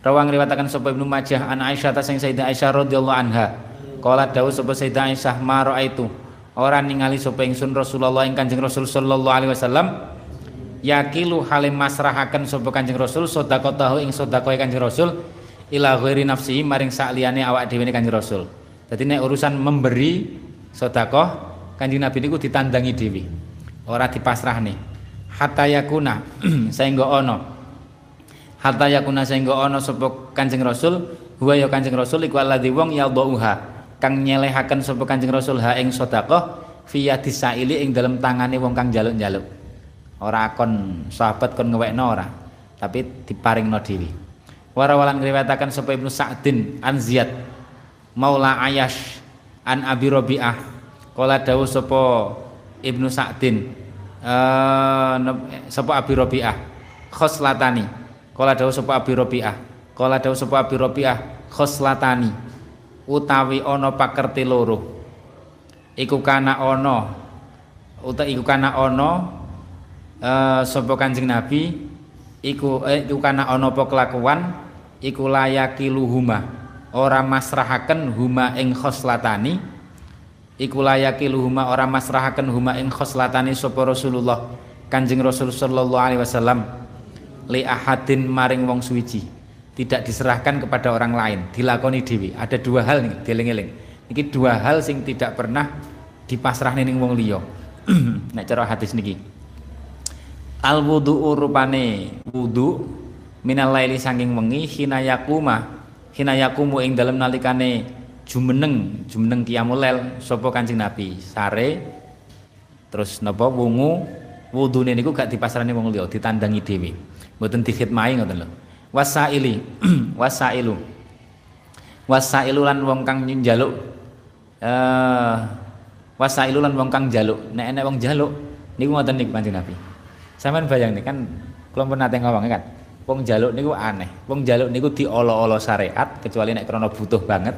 rawah ngriwatakan sop Ibnu Majah an Aisyah ta sing Sayyidah Aisyah radhiyallahu anha. Qala dawu sapa Sayyidah Aisyah ma itu orang ningali sapa ingsun Rasulullah ing Kanjeng Rasul sallallahu alaihi wasallam. Yakilu halim masrahaken sapa Kanjeng Rasul sedekah ing sedekah Kanjeng Rasul ila ghairi nafsi maring sakliyane awak dhewe Kanjeng Rasul. Dadi nek urusan memberi sedekah Kanjeng Nabi niku ditandangi dhewe. Ora dipasrahne. Hatta yakuna sehingga ana. Hatta yakuna sehingga ana sapa Kanjeng Rasul huwa ya Kanjeng Rasul iku alladzi wong yadhuha kang nyelehaken sapa Kanjeng Rasul ha ing sedekah fi disaili ing dalam tangane wong kang njaluk-njaluk ora kon sahabat kon ngewekno ora tapi diparingno dhewe warawalan ngriwayataken sapa Ibnu Sa'din an Ziyad Maula Ayash an Abi Rabi'ah kala dawuh sapa Ibnu Sa'din uh, sapa Abi Rabi'ah khoslatani. Kala dawuh sapa Abi Rabi'ah kala dawuh sapa Abi Rabi'ah khoslatani. Utawi ana pakerti loro. Iku kana ana utawi iku kana ana uh, sapa Kanjeng Nabi iku eh, iku kana ana apa kelakuan iku layakiluhuma ora masrahaken huma ing khoslatani iku layakiluhuma ora masrahaken huma ing khoslatani sapa Rasulullah Kanjeng Rasul sallallahu alaihi wasallam li ahadin maring wong suwiji. Tidak diserahkan kepada orang lain dilakoni dewi ada dua hal nih dieling-eling. Ini dua hal sing tidak pernah dipasrahne ning wong liya. Nek cara hadis niki. Al wudu rupane wudu minal laili saking wengi hina yakuma hina yakumu ing dalem nalikane jumeneng jumeneng qiyamul lail sapa Kanjeng Nabi? Sare. Terus napa? Wungu. Wudune niku gak dipasrani wong liya ditandangi dhewe. Mboten dikhidmai ngoten lho. Wasaili wasailu. Wasailu lan wong kang njaluk eh wasailu lan wong kang njaluk. Nek enek wong njaluk niku ngoten niku Kanjeng Nabi. Sampeyan bayang nih kan kalau pernah ngomong kan, wong jaluk niku aneh. Wong jaluk niku diolo-olo syariat kecuali nek krono butuh banget.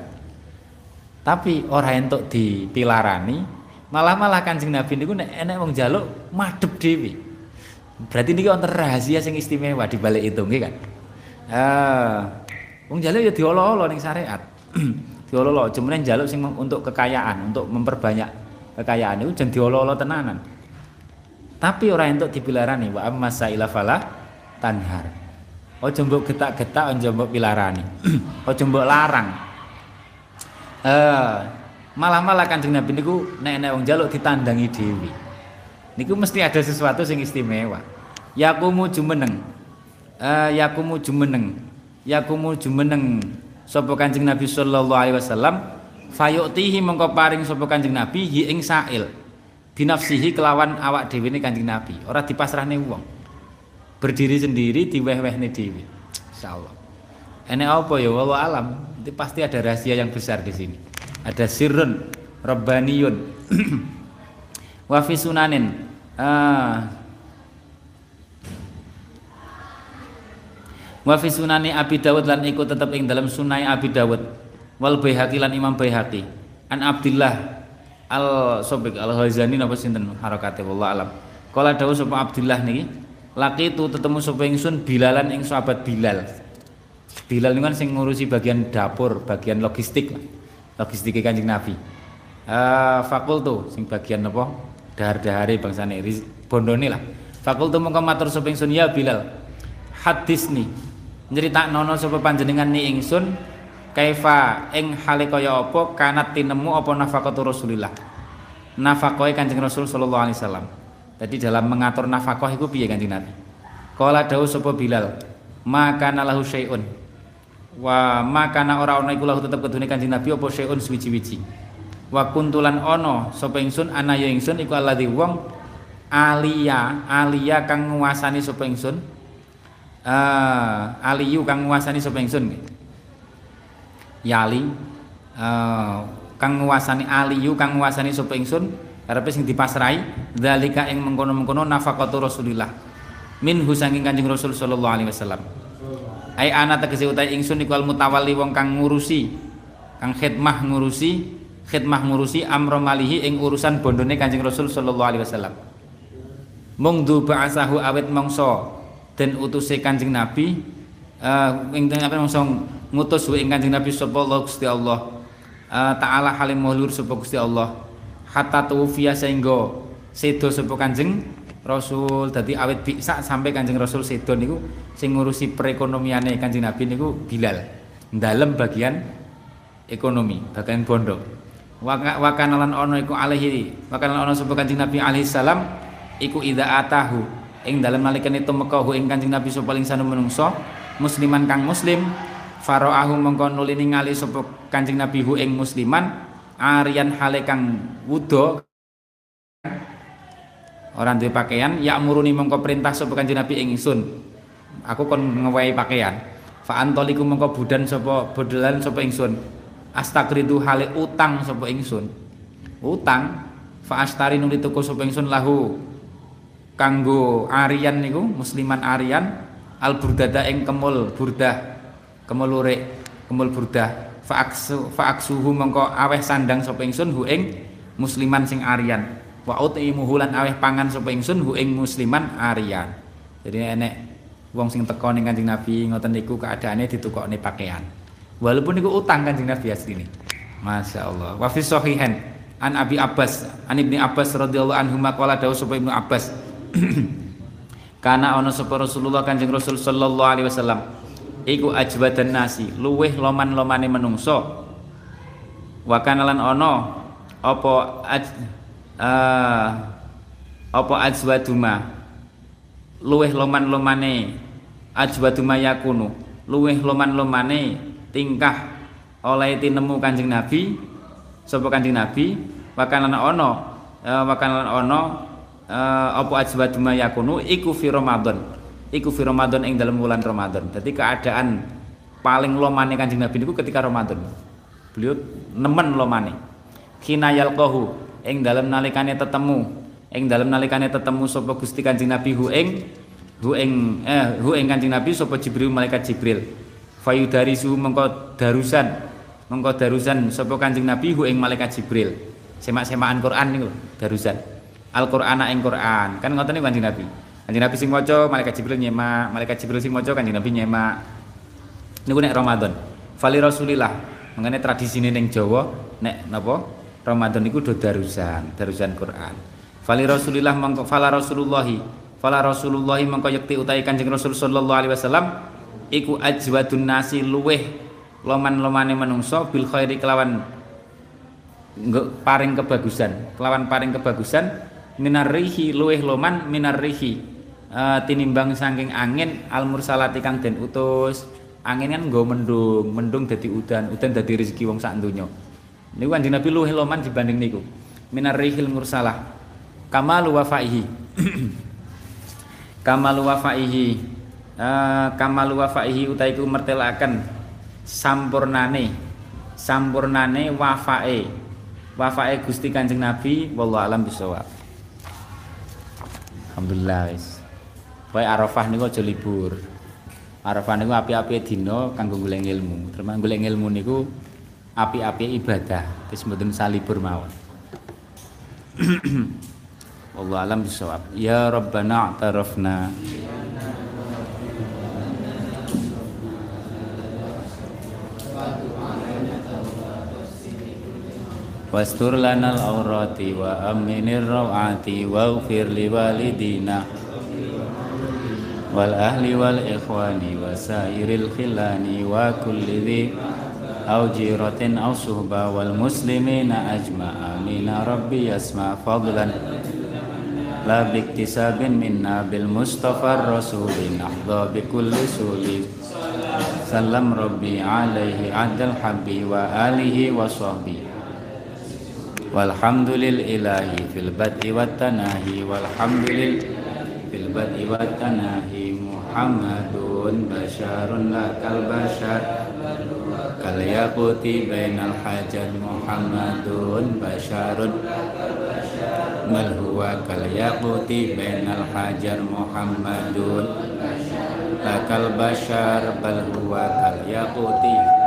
Tapi orang entuk dipilarani, malah malah Kanjeng Nabi niku nek enek wong jaluk madhep dhewe. Berarti niki wonten rahasia sing istimewa di balik itu nggih kan. Eh, jaluk ya diolo-olo ning syariat. diolo-olo, cuman jaluk sing untuk kekayaan, untuk memperbanyak kekayaan itu jangan diolo-olo tenanan. Tapi orang entuk dipilarani wa amma saila fala tanhar. Ojo mbok getak-getak ojo mbok pilarani. ojo mbok larang. Eh, malah-malah Kanjeng Nabi niku nek nek wong jaluk ditandangi dewi. Niku mesti ada sesuatu sing istimewa. Yakumu jumeneng. Eh, yakumu jumeneng. Yakumu jumeneng sapa Kanjeng Nabi sallallahu alaihi wasallam fayu'tihi mengko paring sapa Kanjeng Nabi hi ing sa'il binafsihi kelawan awak dewi ini kanjeng Nabi orang dipasrahne wong berdiri sendiri diweh-wehne dewi insyaallah ini apa ya? Wallah alam. Itu pasti ada rahasia yang besar di sini. Ada sirrun rabbaniyun. Wa fi sunanin. Ah. Sunani Abi Dawud lan ikut tetap ing dalam sunai Abi Dawud. Wal Baihaqi lan Imam Baihaqi. An Abdullah al sobek al Ghazani napa sinten? Harakate wallah alam. Kala dawuh sapa Abdullah niki? Laki itu tetemu sapa ingsun Bilalan ing sahabat Bilal Bilal ini kan sing ngurusi bagian dapur bagian logistik. Logistik Kanjeng Nabi. Uh, fakultu sing bagian apa? Dahar-dahare bangsane bondone lah. Fakultu mongko matur sapa ingsun. Ya Bilal hadis nih nono sapa panjenengan ni ingsun? Kaifa ing hale kaya apa? Kanat tinemu apa nafaqatu Rasulillah? Nafkah Kanjeng Rasul sallallahu alaihi wasallam. Jadi dalam mengatur nafkah itu piye Kanjeng Nabi? Kala dawuh sapa Bilal? Maka lahu syai'un wa maka ora ana iku lahu tetep kedune Kanjeng Nabi apa syai'un suwi-wiji wa kuntulan ana sapa ingsun ana ya ingsun iku alladzi wong alia alia kang nguasani sapa ingsun. Uh, aliyu kang nguasani sapa ingsun. Yali uh, kang nguasani aliyu kang nguasani sapa ingsun karepe sing dipasrai dzalika ing mengkono-mengkono nafaqatu Rasulillah. Min saking Kanjeng Rasul sallallahu alaihi wasallam ai ana tegese utai ingsun iku mutawalli wong kang ngurusi kang khidmah ngurusi khidmah ngurusi amro malihi ing urusan bondone Kanjeng Rasul sallallahu alaihi wasallam. Mung du ba'asahu awet mongso den utuse Kanjeng Nabi uh, ing apa mongso ngutus ing Kanjeng Nabi sapa Allah Gusti Allah. Uh, taala halim mulur sapa Gusti Allah. Hatta tuwfiya sehingga sedo sapa Kanjeng Rasul dadi awet bisa sampai Kanjeng Rasul sedo niku sing ngurusi perekonomiane Kanjeng Nabi niku Bilal. Dalam bagian ekonomi bagian bondo. Wakanalan ono iku alaihi wakanalan ono sapa Kanjeng Nabi alaihi salam iku ida atahu ing dalem nalikane tumeka ing Kanjeng Nabi sapa lingsane menungso musliman kang muslim Faro'ahu mengko nuli ningali sapa Kanjeng Nabi hu ing musliman arian hale kang wudo orang duwe pakaian ya muruni mengko perintah sapa Kanjeng Nabi ing ingsun. Aku kon ngewehi pakaian. Fa antoliku mengko budan sapa bodolan sapa ingsun. Astagridu hale utang sapa ingsun. Utang fa astari nuli tuku sapa ingsun lahu. Kanggo arian niku musliman arian al burdada ing kemul burdah kemulure kemul burdah. Faaksu faaksuhu mengko aweh sandang sapa ingsun hu ing musliman sing arian wa utimuhu lan aweh pangan sapa ingsun hu ing musliman arian. Jadi enek wong sing teko ning Kanjeng Nabi ngoten niku keadaane ditukokne pakaian. Walaupun niku utang Kanjeng Nabi asline. Masya Allah wa fi sahihan an Abi Abbas an Ibni Abbas radhiyallahu anhu maqala dawuh sapa Ibnu Abbas. Karena ana sapa Rasulullah Kanjeng Rasul sallallahu alaihi wasallam iku ajwadan nasi luweh loman-lomane menungso. Wa kanalan ana apa uh, apa ajwaduma? Luweh loman-lomane. Ajwadu mayakunu luweh loman-lomane tingkah oleh tinemu Kanjeng Nabi. Sapa Kanjeng Nabi? Wakan ana ana e, wakan ana e, apa ajwadu mayakunu iku fi Ramadan. Iku fi Ramadan ing dalam bulan Ramadan. Jadi keadaan paling lomane Kanjeng Nabi niku ketika Ramadan. Beliau nemen lomane. Kinayal kohu ing dalam nalikane tetemu ing dalam nalikane tetemu sapa Gusti Kanjeng Nabi hu ing hu ing eh hu ing Kanjeng Nabi sapa Jibril malaikat Jibril fayudarisu mengko darusan mengko darusan sapa Kanjeng Nabi hu ing malaikat Jibril. Semak-semakan Quran niku darusan. Al-Qur'an ing Quran. Kan ngoten niku Kanjeng Nabi. Kanjeng Nabi sing maca malaikat Jibril nyemak, malaikat Jibril sing maca Kanjeng Nabi nyemak. Niku nek Ramadan. Fali Rasulillah. Mengenai tradisi ning Jawa nek napa? Ramadan niku do darusan, darusan Quran. Fali Rasulillah mangko fala Rasulullahi. Fala Rasulullahi mangko yekti utahe Kanjeng Rasul sallallahu alaihi wasallam iku ajwadun nasi luweh loman-lomane menungso bil khairi kelawan paring kebagusan kelawan paring kebagusan minarihi luweh loman minarihi uh, tinimbang saking angin al mursalati kang den utus angin kan nggo mendung mendung dadi udan udan dadi rezeki wong sak donya niku kanjeng Nabi luweh loman dibanding niku. Minarihil mursalah. Kamalu wafaihi. Kamalu wafaihi. Uh, kamalu wafaihi utaiku mertelakan sampurnane sampurnane wafae. Wafae Gusti Kanjeng Nabi wallahu alam bisawab Alhamdulillah wis. Pokoke Arafah niku aja libur. Arafah niku api-api dina kanggo golek ilmu termasuk golek ilmu niku api-api ibadah. Wis mboten salibur mawon. Wallahu alam bisawab ya rabbana tarafna wastur lanal aurati wa aminir rawati waghfir li walidina. Wal ahli wal ikhwani wa sairil khilani wa kulli dhi أو جيرة أو صحبة والمسلمين أجمع آمين ربي يسمع فضلا. لا باكتساب منا بالمصطفى الرسول نحظى بكل سول سلم ربي عليه عد الحب وآله وصحبه. والحمد لله في البدء والتناهي. والحمد لله في البدء والتناهي. محمد بشار لا كالبشر wat tanahi Muhammadun basyarun lakal basyar kal yaquti bainal hajat Muhammadun basyarun mal huwa kal yaquti bainal hajar Muhammadun. Lakal basyar bal huwa kal yaquti